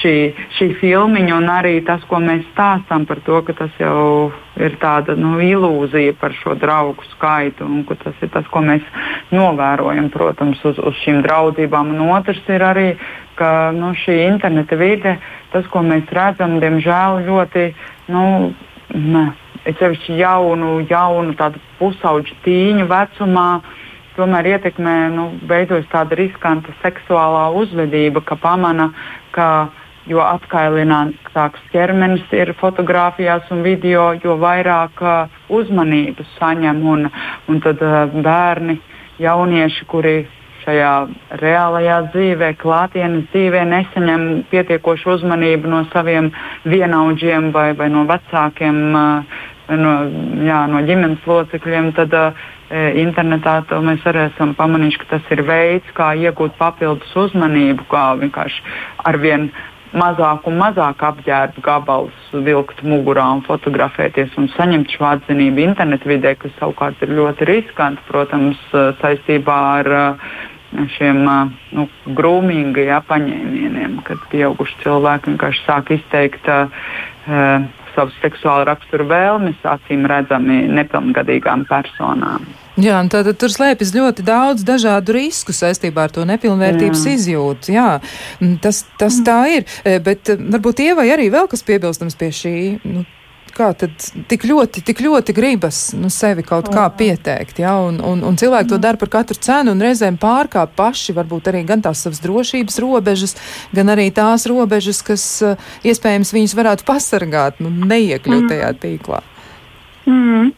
S4: šī, šī filmiņa, un arī tas, ko mēs stāstām par to, ka tas jau ir tāda nu, ilūzija par šo draugu skaitu, un tas ir tas, ko mēs novērojam, protams, uz, uz šīm draudzībām. Un otrs ir arī, ka nu, šī interneta vide, tas, ko mēs redzam, diemžēl ļoti. Nu, ne, Es sevišķi jaunu, jaunu tādu pusauģu tīņu vecumā, tomēr ietekmē, nu, veidojas tāda riskanta seksuālā uzvedība, ka pamana, ka jo apkailinātāks ķermenis ir fotografijās un video, jo vairāk uh, uzmanības saņem. Un, un tad uh, bērni, jaunieši, kuri šajā reālajā dzīvē, klātienes dzīvē nesaņem pietiekošu uzmanību no saviem vienaudžiem vai, vai no vecākiem, vai no, jā, no ģimenes locekļiem, tad uh, internetā mēs arī esam pamanījuši, ka tas ir veids, kā iegūt papildus uzmanību, kā vienkārši arvien mazāk un mazāk apģērbu gabalus vilkt mugurā un fotografēties un saņemt šo atzinību internetu vidē, kas savukārt ir ļoti riskanti, protams, saistībā ar uh, šiem nu, grūmīgi ja, paņēmieniem, kad pieauguši cilvēki vienkārši sāk izteikt uh, savus seksuālu raksturu vēlmes, acīm redzami nepilngadīgām personām.
S2: Jā, tad tur slēpjas ļoti daudz dažādu risku saistībā ar to nepilnvērtības jā. izjūtu. Jā, tas, tas tā ir. Bet varbūt Ievai arī vēl kas piebilstams pie šī. Nu, kā tad tik ļoti, tik ļoti gribas nu, sevi kaut kā pieteikt, ja, un, un, un cilvēki to dara par katru cenu, un reizēm pārkāp paši varbūt arī gan tās savas drošības robežas, gan arī tās robežas, kas uh, iespējams viņus varētu pasargāt, nu, neiekļūt mm. tajā tīklā.
S3: Mm.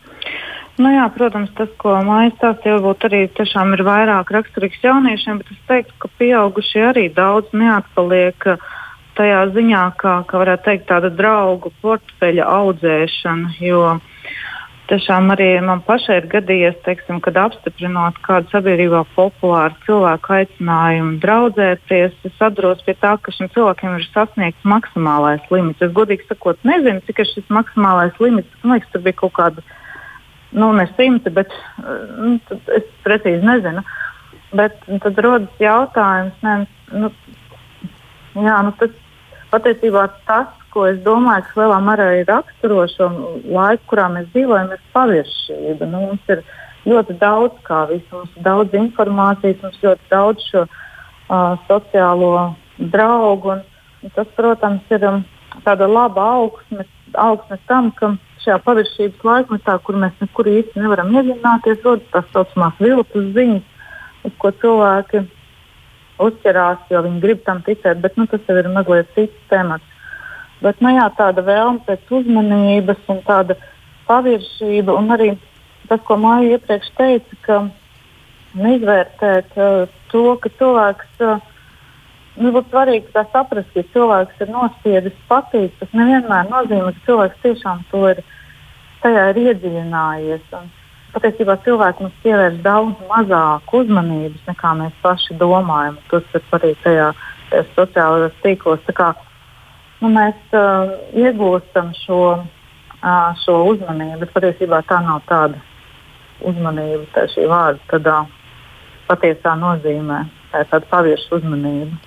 S3: Nu jā, protams, tas, ko mājas stāstīja, varbūt arī tiešām ir vairāk raksturīgs jauniešiem, bet es teiktu, ka pieaugušie arī daudz neatpaliek. Uh, tajā ziņā, kā, kā varētu teikt, tāda draugu portfeļa audzēšana. Jo tiešām arī man pašai ir gadījies, teiksim, kad apstiprinot kādu sabiedrībā populāru cilvēku aicinājumu draudzēties, es atceros pie tā, ka šim cilvēkam ir sasniegts maksimālais limits. Es godīgi sakot, nezinu, cik ir šis maksimālais limits. Man liekas, tur bija kaut kāda, nu, ne simti, bet nu, es precīzi nezinu. Bet tad rodas jautājums, ne, nu, jā, nu, tas, patiesībā tas, ko es domāju, kas lielā mērā ir raksturo šo laiku, kurā mēs dzīvojam, ir paviršība. Nu, mums ir ļoti daudz kā visu, mums ir daudz informācijas, mums ir ļoti daudz šo uh, sociālo draugu. Un, un tas, protams, ir um, tāda laba augsne, augsne tam, ka šajā paviršības laikmetā, kur mēs nekur īsti nevaram iedzināties, rodas tās saucamās viltus ziņas, uz ko cilvēki uzķerās, jo viņi grib tam ticēt, bet nu, tas jau ir mazliet cits temats. Bet nu, jā, tāda vēlme pēc uzmanības un tāda paviršība, un arī tas, ko Māja iepriekš teica, ka izvērtēt uh, to, ka cilvēks. Uh, Nu, būtu svarīgi tā saprast, ka cilvēks ir nospiedis patīt. Tas nevienmēr nozīmē, ka cilvēks tiešām to ir, ir iedziļinājies. Un, patiesībā cilvēki mums pievērš daudz mazāk uzmanības nekā mēs paši domājam. Tas ir arī tajā, tajā sociālajos tīklos. Kā, nu, mēs uh, iegūstam šo, uh, šo uzmanību, bet patiesībā tā nav tāda uzmanība, tā šī vārda tādā patiesā nozīmē. Tā ir tāda pavirša uzmanība.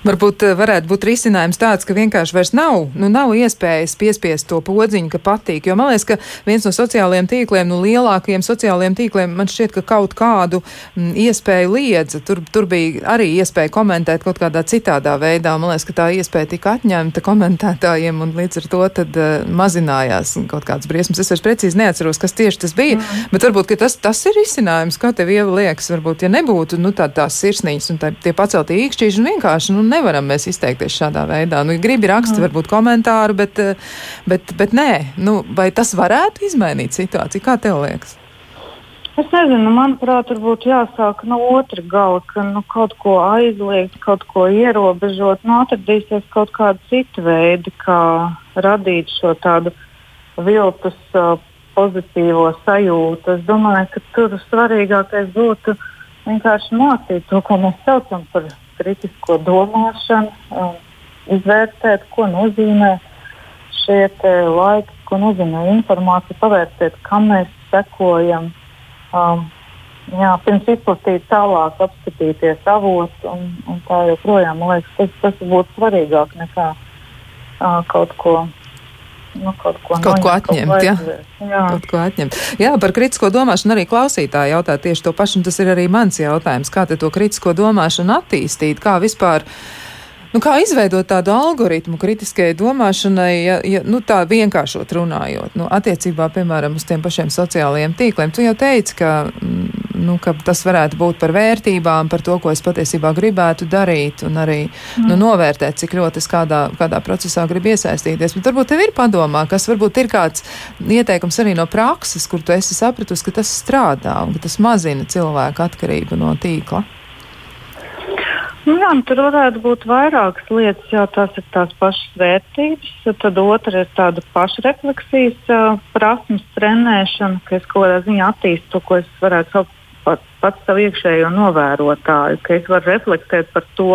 S2: Varbūt eh, varētu būt risinājums tāds, ka vienkārši vairs nav, nu, nav iespējas piespiest to podziņu, ka patīk. Jo man liekas, ka viens no sociālajiem tīkliem, nu, lielākajiem sociālajiem tīkliem, man šķiet, ka kaut kādu m, mm, iespēju liedza. Tur, tur bija arī iespēja komentēt kaut kādā citādā veidā. Man liekas, ka tā iespēja tika atņemta komentētājiem, un līdz ar to tad uh, mazinājās kaut kādas briesmas. Es vairs precīzi neatceros, kas tieši tas bija, mm. bet varbūt tas, tas ir risinājums, kā tev ieva liekas. Varbūt, ja nebūtu nu, tā, tās sirsniņas un tā, tie pacelti īkšķīši un vienkārši. Nu, nevaram mēs izteikties šādā veidā. Nu, gribi raksti, varbūt komentāru, bet, eh, bet, bet nē, nu, vai tas varētu izmainīt situāciju? Kā tev liekas?
S3: Es nezinu, manuprāt, varbūt jāsāk no otras gala, ka nu, kaut ko aizliegt, kaut ko ierobežot. Nu, atradīsies kaut kāda cita veida, kā radīt šo tādu viltus uh, pozitīvo sajūtu. Es domāju, ka tur svarīgākais būtu vienkārši mācīt to, ko mēs saucam par kritisko domāšanu, um, izvērtēt, ko nozīmē šie laiki, ko nozīmē informācija, pavērtēt, kam mēs sekojam. Um, jā, pirms izplatīt tālāk, apskatīties avotu un, un tā joprojām. Man liekas, tas, tas būtu svarīgāk nekā uh, kaut ko nu, kaut ko,
S2: kaut noņemt, ko atņemt. Kaut jā. Jā. Kaut ko atņemt. Jā, par kritisko domāšanu arī klausītāji jautā tieši to pašu, tas ir arī mans jautājums. Kā to kritisko domāšanu attīstīt, kā vispār. Nu, kā izveidot tādu algoritmu kritiskajai domāšanai, ja, ja nu, tā vienkāršot runājot, nu, attiecībā, piemēram, uz tiem pašiem sociālajiem tīkliem? Tu jau teici, ka mm, nu, ka tas varētu būt par vērtībām, par to, ko es patiesībā gribētu darīt, un arī mm. nu, novērtēt, cik ļoti es kādā, kādā procesā gribu iesaistīties. Bet varbūt tev ir padomā, kas varbūt ir kāds ieteikums arī no prakses, kur tu esi sapratusi, ka tas strādā un ka tas mazina cilvēku atkarību no tīkla.
S3: Nu, jā, nu, tur varētu būt vairākas lietas. Jā, tās ir tās pašas vērtības. Tad otra ir tāda pašrefleksijas uh, prasmes trenēšana, ka es kaut kādā ziņā attīstu to, ko es varētu saukt pats, pats savu iekšējo novērotāju, ka es varu reflektēt par to,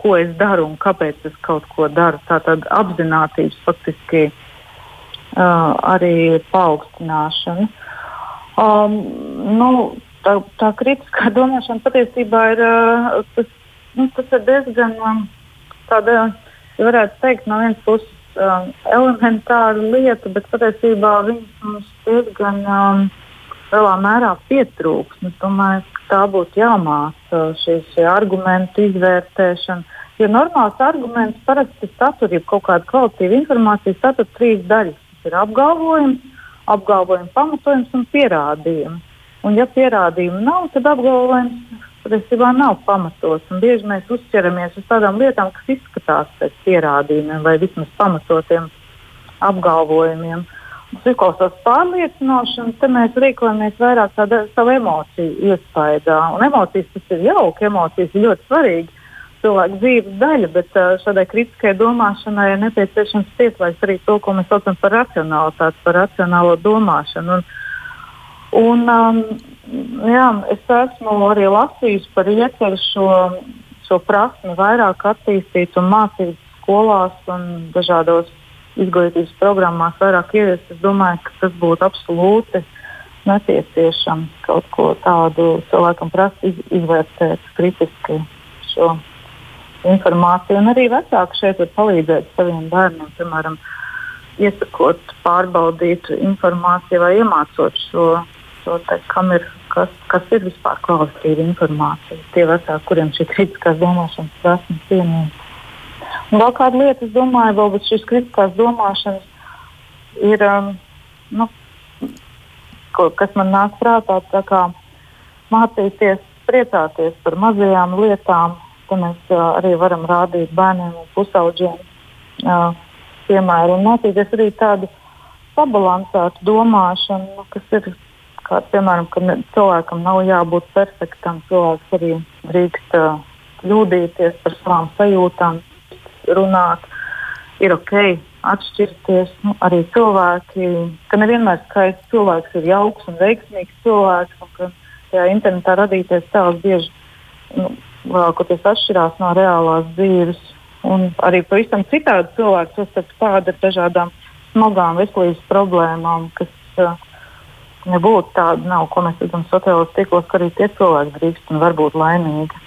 S3: ko es daru un kāpēc es kaut ko daru. Tā tad apzinātības faktiski uh, arī paaugstināšana. Um, nu, tā, tā kritiskā domāšana patiesībā ir, uh, tas, nu, tas ir diezgan um, tāda, ja varētu teikt, no vienas puses um, elementāra lieta, bet patiesībā viņas mums diezgan um, lielā mērā pietrūks. Es domāju, ka tā būtu jāmāca šī, šī argumentu izvērtēšana. Jo normāls arguments parasti satur jau kaut kādu kvalitīvu informāciju, satur trīs daļas. Tas ir apgalvojums, apgalvojuma pamatojums un pierādījums. Un, ja pierādījumu nav, tad apgalvojums patiesībā nav pamatots. Bieži mēs uzķeramies uz tādām lietām, kas izskatās pēc pierādījumiem vai vismaz pamatotiem apgalvojumiem. Mums izklausās pārliecinoši, un te mēs rīkojamies vairāk tādā savu emociju iespējā. Un emocijas tas ir jauki, emocijas ir ļoti svarīgi. Cilvēka dzīves daļa, bet šādai kritiskai domāšanai ir nepieciešams pieslēgt arī to, ko mēs saucam par racionalitāti, par racionālo domāšanu. Un, un, um, jā, es esmu arī lasījusi par ieceru šo, šo prasmi vairāk attīstīt un mācīt skolās un dažādos izglītības programmās vairāk ieviest, es domāju, ka tas būtu absolūti nepieciešams kaut ko tādu cilvēkam prasa iz, izvērtēt kritiski šo informāciju. Un arī vecāki šeit var palīdzēt saviem bērniem, piemēram, iesakot, pārbaudīt informāciju vai iemācot šo, te, kam ir, kas, kas ir vispār kvalitatīva informācija. Tie vecāki, kuriem šī kritiskās domāšanas prasme cienīta. Un vēl kāda lieta, es domāju, varbūt šīs kritiskās domāšanas ir, um, nu, ko, kas man nāk prātā, kā mācīties priecāties par mazajām lietām. Tad mēs uh, arī varam rādīt bērniem un pusaudžiem uh, piemēru un mācīties arī tādu sabalansētu domāšanu, nu, kas ir kā, piemēram, ka cilvēkam nav jābūt perfektam. Cilvēks arī drīkst uh, kļūdīties par savām sajūtām, runāt, ir ok, atšķirties. Nu, arī cilvēki, ka nevienmēr skaists cilvēks ir jauks un veiksmīgs cilvēks, un ka tajā internetā radīties tēls bieži nu, lielākoties atšķirās no reālās dzīves. Un arī pavisam citādi cilvēki sastopas tādu ar dažādām smagām veselības problēmām, kas uh, nebūtu tāda, nav, ko mēs redzam sociālajos tīklos, ka arī tie cilvēki drīkst un var būt laimīgi.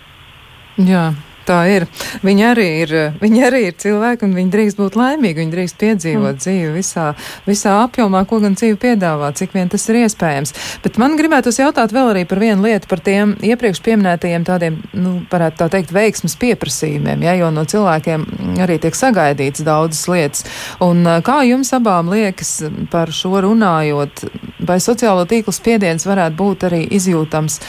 S2: Jā, Tā ir. Viņi arī ir, viņi arī ir cilvēki, un viņi drīkst būt laimīgi. Viņi drīkst piedzīvot mm. dzīvi visā, visā apjomā, ko gan dzīve piedāvā, cik vien tas ir iespējams. Bet man gribētos jautāt vēl arī par vienu lietu, par tiem iepriekš pieminētajiem tādiem, nu, varētu tā teikt, veiksmas pieprasījumiem, ja, jo no cilvēkiem arī tiek sagaidīts daudzas lietas. Un kā jums abām liekas par šo runājot, vai sociālo tīklu spiediens varētu būt arī izjūtams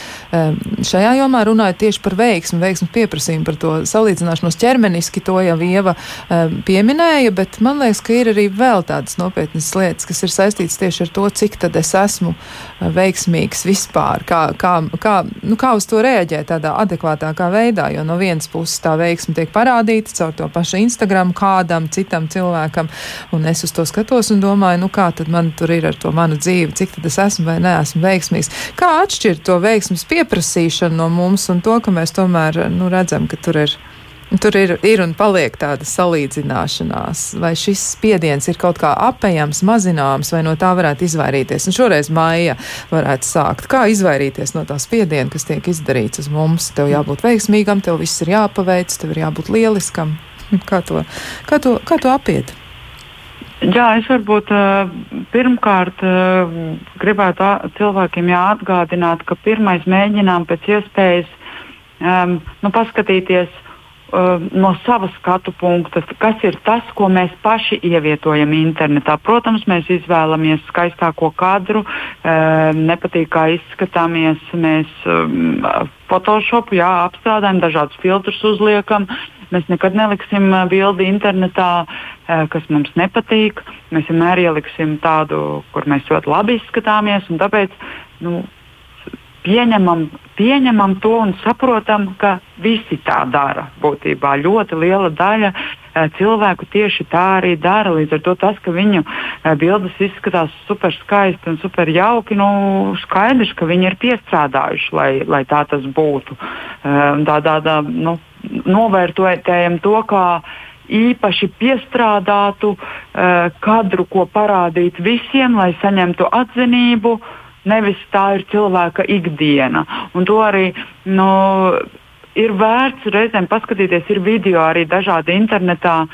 S2: šajā jomā runājot tieši par veiksmu, veiksmu pieprasījumu par to? To salīdzināšanos ķermeniski, to jau Ieva um, pieminēja, bet man liekas, ka ir arī vēl tādas nopietnas lietas, kas ir saistītas tieši ar to, cik tad es esmu uh, veiksmīgs vispār, kā, kā, kā, nu, kā uz to reaģēt tādā adekvātākā veidā, jo no vienas puses tā veiksme tiek parādīta caur to pašu Instagram kādam citam cilvēkam, un es uz to skatos un domāju, nu kā tad man tur ir ar to manu dzīvi, cik tad es esmu vai neesmu veiksmīgs. Kā atšķirt to veiksmes pieprasīšanu no mums un to, ka mēs tomēr nu, redzam, ka tur tur ir. Tur ir, ir un paliek tāda salīdzināšanās, vai šis spiediens ir kaut kā apējams, mazināms, vai no tā varētu izvairīties. Un šoreiz māja varētu sākt. Kā izvairīties no tā spiediena, kas tiek izdarīts uz mums? Tev jābūt veiksmīgam, tev viss ir jāpaveic, tev ir jābūt lieliskam. [laughs] Kā to, kā to, kā to apiet?
S4: Jā, es varbūt uh, pirmkārt uh, gribētu cilvēkiem atgādināt, ka pirmais mēģinām pēc iespējas um, nu, paskatīties uh, no savas skatu punkta, kas ir tas, ko mēs paši ievietojam internetā. Protams, mēs izvēlamies skaistāko kadru, um, nepatīk, kā izskatāmies. Mēs um, Photoshopu jā, apstrādājam, dažādus filtrus uzliekam. Mēs nekad neliksim bildi internetā, kas mums nepatīk. Mēs vienmēr ieliksim tādu, kur mēs ļoti labi izskatāmies. Tāpēc nu, pieņemam, pieņemam to un saprotam, ka visi tā dara. Būtībā ļoti liela daļa eh, cilvēku tieši tā arī dara. Līdz ar to tas, ka viņu eh, bildes izskatās super skaisti un super jauki, nu, skaidrs, ka viņi ir piestrādājuši, lai, lai tā tas būtu. Eh, tā, tā, tā, nu, novērtējam to, kā īpaši piestrādātu kadru, ko parādīt visiem, lai saņemtu atzinību. Uh, nevis tā ir cilvēka ikdiena. Un to arī nu, ir vērts reizēm paskatīties. Ir video arī dažādi internetā.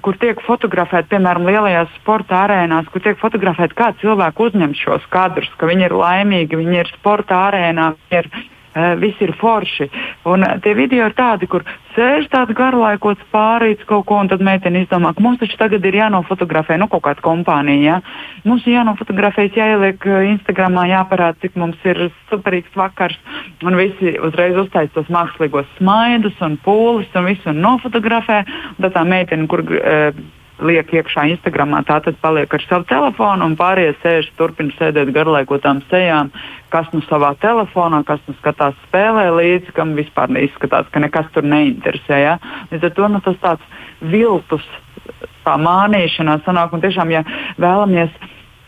S4: Kur tiek fotografēti, piemēram, lielajās sporta arēnās, kur tiek fotografēti, kā cilvēki uzņem šos kadrus, ka viņi ir laimīgi, viņi ir sporta arēnā, viņi ir Eh, viss ir forši. Un eh, tie video ir tādi, kur sēž tāds garlaikots pārīts kaut ko, un tad meitene izdomā, ka mums taču tagad ir jānofotografē nu, kaut kāda kompānija. Ja? Mums ir jānofotografējas, jāieliek Instagramā, jāparāda, cik mums ir superīgs vakars, un visi uzreiz uztais tos mākslīgos smaidus un pūles un visu un nofotografē. Un tad tā meitene, kur. Uh, liek iekšā Instagramā, tā tad paliek ar savu telefonu, un pārējie sēž, turpina sēdēt garlaikotām sejām, kas nu savā telefonā, kas nu skatās spēlē līdzi, kam vispār neizskatās, ka nekas tur neinteresē. Ja? Līdz ar to nu, tas tāds viltus, tā mānīšanās sanāk, un tiešām, ja vēlamies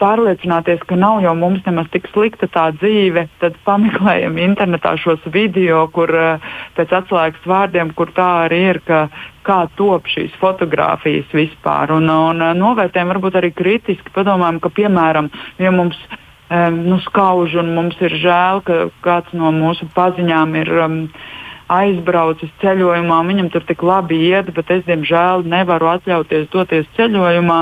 S4: pārliecināties, ka nav jau mums nemaz tik slikta tā dzīve, tad pameklējam internetā šos video, kur eh, pēc atslēgas vārdiem, kur tā arī ir, ka, kā top šīs fotogrāfijas vispār. Un, un eh, novērtējam varbūt arī kritiski, padomājam, ka piemēram, ja mums um, nu, skauž un mums ir žēl, ka kāds no mūsu paziņām ir. Um, aizbraucis ceļojumā, viņam tur tik labi iet, bet es, diemžēl, nevaru atļauties doties ceļojumā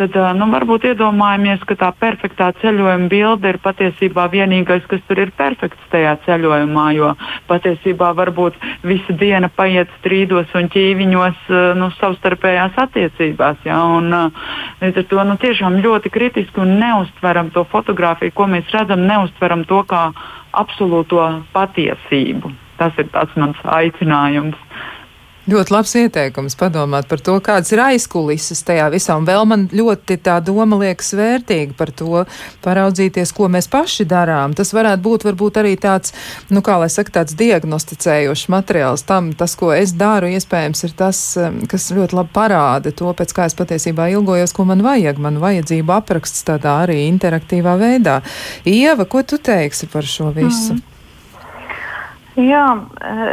S4: tad nu, varbūt iedomājamies, ka tā perfektā ceļojuma bilde ir patiesībā vienīgais, kas tur ir perfekts tajā ceļojumā. Jo patiesībā varbūt visa diena paiet strīdos un ķīviņos nu, savstarpējās attiecībās. Ja? Un, līdz ar to nu, tiešām ļoti kritiski un neustveram to fotografiju, ko mēs redzam, neustveram to kā absolūto patiesību. Tas ir tas mans aicinājums.
S2: Ļoti labs ieteikums padomāt par to, kādas ir aizkulises tajā visā. Un vēl man ļoti tā doma liekas vērtīga par to, paraudzīties, ko mēs paši darām. Tas varētu būt varbūt arī tāds, nu kā lai saka, tāds diagnosticējošs materiāls tam, tas, ko es daru, iespējams ir tas, kas ļoti labi parāda to, pēc kā es patiesībā ilgojos, ko man vajag. Man vajadzību apraksts tādā arī interaktīvā veidā. Ieva, ko tu teiksi par šo visu? Mm.
S3: Jā,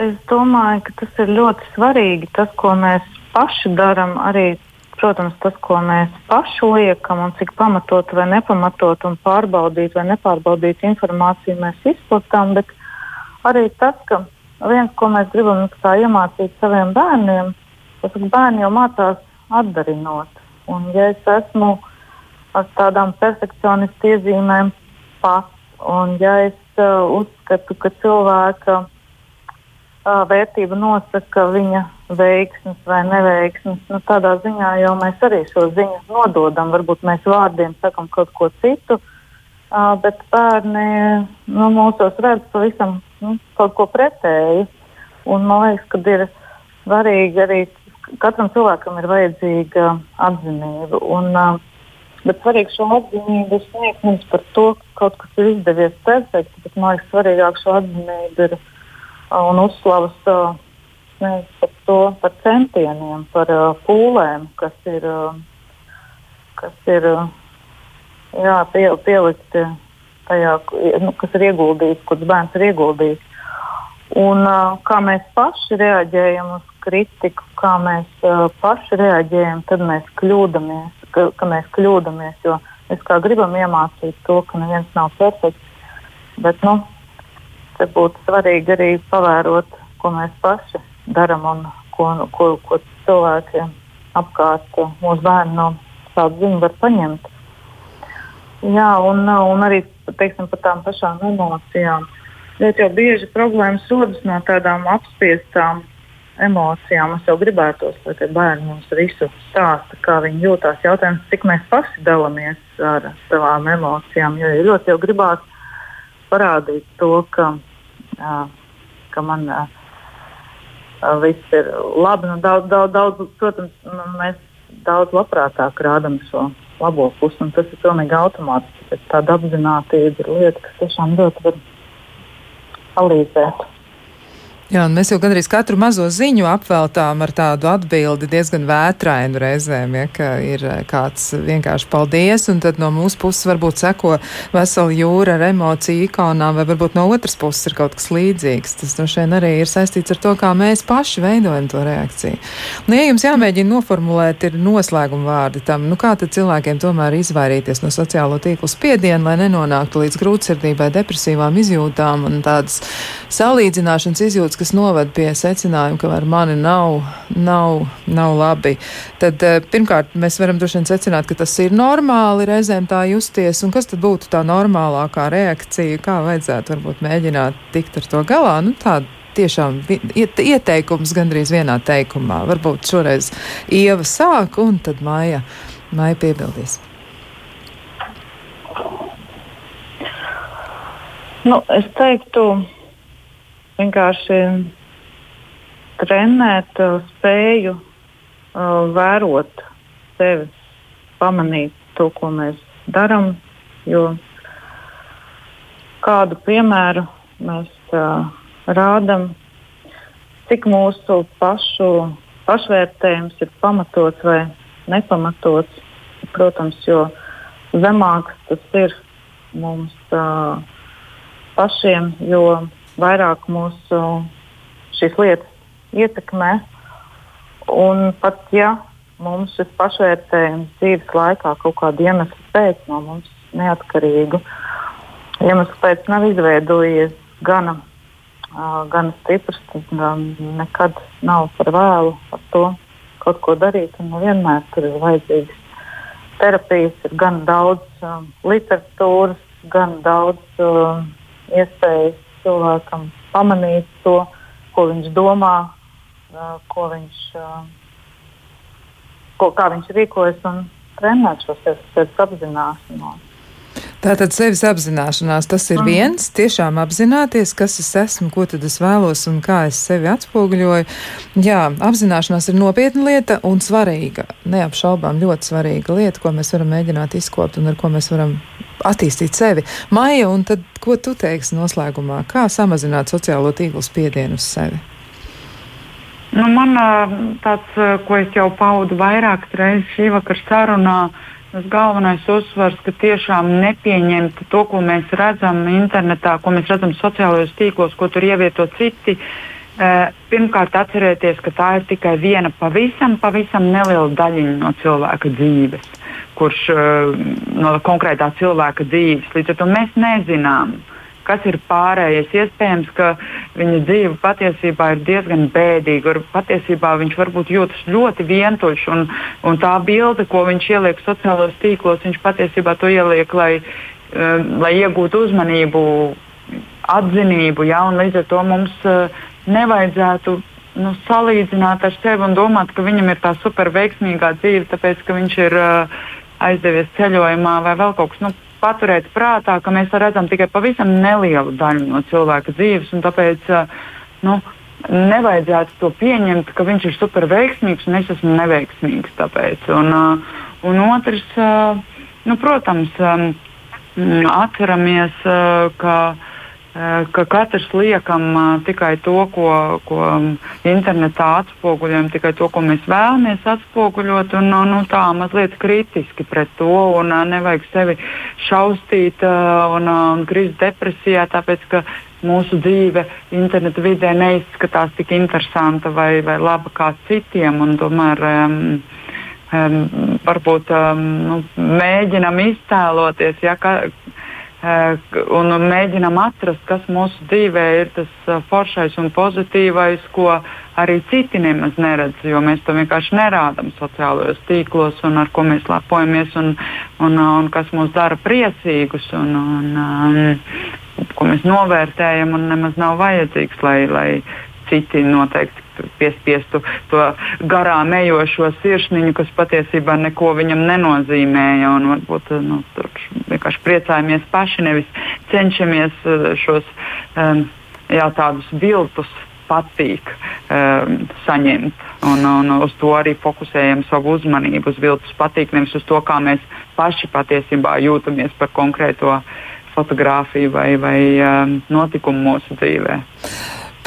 S3: es domāju, ka tas ir ļoti svarīgi. Tas, ko mēs paši darām, arī, protams, tas, ko mēs paši liekam un cik pamatot vai nepamatot un pārbaudīt vai nepārbaudīt informāciju mēs izplatām, bet arī tas, ka viens, ko mēs gribam iemācīt saviem bērniem, tas ir bērni jau mācās atdarinot. Un, ja es esmu ar tādām perfekcionistu iezīmēm pats, un ja es uzskatu, ka cilvēka vērtība nosaka viņa veiksmes vai neveiksmes, nu, tādā ziņā jau mēs arī šo ziņu nododam. Varbūt mēs vārdiem sakam kaut ko citu, bet bērni nu, mūsos redz pavisam nu, kaut ko pretēju. Un man liekas, ka ir svarīgi arī katram cilvēkam ir vajadzīga atzinība. Un, uh, bet svarīgi šo atzinību sniegt nevis par to, ka kaut kas ir izdevies perfekti, bet man liekas, svarīgāk šo atzinību ir un uzslavas uh, par to, par centieniem, par pūlēm, kas ir, kas ir jā, pie, pielikti tajā, nu, kas ir ieguldīts, kurš bērns ir ieguldījis. Un, kā mēs paši reaģējam uz kritiku, kā mēs paši reaģējam, tad mēs kļūdāmies, ka, ka mēs kļūdāmies. Jo mēs kā gribam iemācīt to, ka neviens nav perfekts. Bet nu, te būtu svarīgi arī pavērot, ko mēs paši darām un ko, ko, ko cilvēkiem apkārt mūsu bērni no tādu ziņu var paņemt. Jā, un, un arī teiksim, par tām pašām emocijām. Ļoti jau bieži problēmas rodas no tādām apspiestām emocijām. Es jau gribētu, lai tie bērni mums visu stāsta, kā viņi jūtas. Jautājums, cik mēs paši dalāmies ar savām emocijām. Jo ļoti jau gribās parādīt to, ka, ka man viss ir labi. Nu, daudz, daudz, daudz, protams, nu, mēs daudz labprātāk rādām šo labo pusi, un tas ir pilnīgi automātiski. Tāda apziņotība ir lieta, kas tiešām ļoti var palīdzēt.
S2: Jā, mēs jau gandrīz katru mazo ziņu apveltām ar tādu atbildi diezgan vētrainu reizēm, ja, ka ir eh, kāds vienkārši paldies, un tad no mūsu puses varbūt seko vesela jūra ar emociju ikonām, vai varbūt no otras puses ir kaut kas līdzīgs. Tas droši vien arī ir saistīts ar to, kā mēs paši veidojam to reakciju. Nu, ja jums jāmēģina noformulēt, ir noslēguma vārdi tam, nu kā tad cilvēkiem tomēr izvairīties no sociālo tīklu spiediena, lai nenonāktu līdz grūtsirdībai, depresīvām izjūtām un tādas salīdzināšanas izjūtas, kas noved pie secinājuma, ka ar mani nav, nav, nav labi, tad eh, pirmkārt mēs varam droši vien secināt, ka tas ir normāli reizēm tā justies, un kas tad būtu tā normālākā reakcija, kā vajadzētu varbūt mēģināt tikt ar to galā. Nu, tāda tiešām ieteikums gandrīz vienā teikumā. Varbūt šoreiz Ieva sāk, un tad Maija, Maija piebildīs.
S3: Nu, es teiktu, vienkārši trenēt uh, spēju uh, vērot sevi, pamanīt to, ko mēs darām. Jo kādu piemēru mēs uh, rādām, cik mūsu pašu pašvērtējums ir pamatots vai nepamatots. Protams, jo zemāks tas ir mums uh, pašiem, jo vairāk mūsu šīs lietas ietekmē. Un pat ja mums šis pašvērtējums dzīves laikā kaut kāda iemesla pēc no mums neatkarīgu iemeslu pēc nav izveidojies gana, uh, gana stiprs, tad um, nekad nav par vēlu ar to kaut ko darīt. Vienmēr tur ir vajadzīgas terapijas, ir gan daudz um, literatūras, gan daudz um, iespējas cilvēkam pamanīt to, ko viņš domā, ko viņš, ko, kā viņš rīkojas un trenēt šo sevis apzināšanos.
S2: Tātad sevis apzināšanās, tas ir mm. viens, tiešām apzināties, kas es esmu, ko tad es vēlos un kā es sevi atspoguļoju. Jā, apzināšanās ir nopietna lieta un svarīga, neapšaubām ļoti svarīga lieta, ko mēs varam mēģināt izkopt un ar ko mēs varam attīstīt sevi. Maija, un tad ko tu teiksi noslēgumā? Kā samazināt sociālo tīklu spiedienu uz sevi?
S4: Nu, man tāds, ko es jau paudu vairākas reizes šī vakara sarunā, Tas galvenais uzsvars, ka tiešām nepieņemt to, ko mēs redzam internetā, ko mēs redzam sociālajos tīklos, ko tur ievieto citi. Uh, pirmkārt, atcerieties, ka tā ir tikai viena pavisam, pavisam neliela daļiņa no cilvēka dzīves, kurš uh, no konkrētā cilvēka dzīves. Līdz ar to mēs nezinām, kas ir pārējais. Iespējams, ka viņa dzīve patiesībā ir diezgan bēdīga. Patiesībā viņš varbūt jūtas ļoti vientuļš, un, un tā bilde, ko viņš ieliek sociālajos tīklos, viņš patiesībā to ieliek, lai, um, lai iegūtu uzmanību, atzinību. Ja? Līdz ar to mums uh, nevajadzētu nu, salīdzināt ar sevi un domāt, ka viņam ir tā super veiksmīgā dzīve, tāpēc ka viņš ir uh, aizdevies ceļojumā vai vēl kaut kas. Nu, paturēt prātā, ka mēs redzam tikai pavisam nelielu daļu no cilvēka dzīves, un tāpēc nu, nevajadzētu to pieņemt, ka viņš ir super veiksmīgs un es esmu neveiksmīgs. Tāpēc. Un, un otrs, nu, protams, atceramies, ka Eh, ka katrs liekam eh, tikai to, ko, ko internetā atspoguļojam, tikai to, ko mēs vēlamies atspoguļot, un nu, tā mazliet kritiski pret to, un eh, nevajag sevi šausmīt un, un krist depresijā, tāpēc ka mūsu dzīve interneta vidē neizskatās tik interesanta vai, vai laba kā citiem, un tomēr um, um, varbūt um, nu, mēģinam iztēloties, ja, ka, Eh, un mēģinam atrast, kas mūsu dzīvē ir tas eh, foršais un pozitīvais, ko arī citi nemaz neredz, jo mēs to vienkārši nerādām sociālajos tīklos, un ar ko mēs lepojamies, un, un, un kas mūs dara priecīgus, un, un, un ko mēs novērtējam, un nemaz nav vajadzīgs, lai, lai citi noteikti piespiestu to garām ejošo sirsniņu, kas patiesībā neko viņam nenozīmēja. Varbūt nu, tur vienkārši priecājamies paši, nevis cenšamies uh, šos um, jā, tādus viltus patīk um, saņemt. Un, un uz to arī fokusējam savu uzmanību. Uz viltus patīk, nevis uz to, kā mēs paši patiesībā jūtamies par konkrēto fotografiju vai, vai um, notikumu mūsu dzīvēm.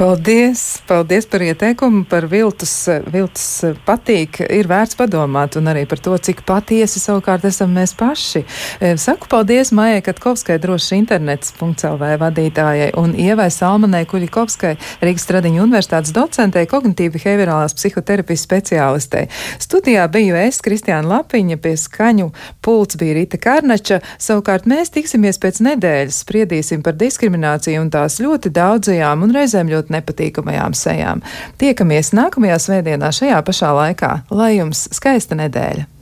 S2: Paldies! Paldies par ieteikumu, par viltus, viltus patīk. Ir vērts padomāt un arī par to, cik patiesi savukārt esam mēs paši. E, saku paldies Maijai Katkovskai, droši internets.lv vadītājai un Ievai Salmanai Kuļikovskai, Rīgas Stradiņu universitātes docentei, kognitīvi behaviorālās psihoterapijas speciālistei. Studijā biju es, Kristiāna Lapiņa, pie skaņu pults bija Rita Karnača. Savukārt mēs tiksimies pēc nedēļas, spriedīsim par diskrimināciju un tās ļoti daudzajām un reizēm ļoti nepatīkamajām sejām. Tiekamies nākamajā svētdienā šajā pašā laikā. Lai jums skaista nedēļa!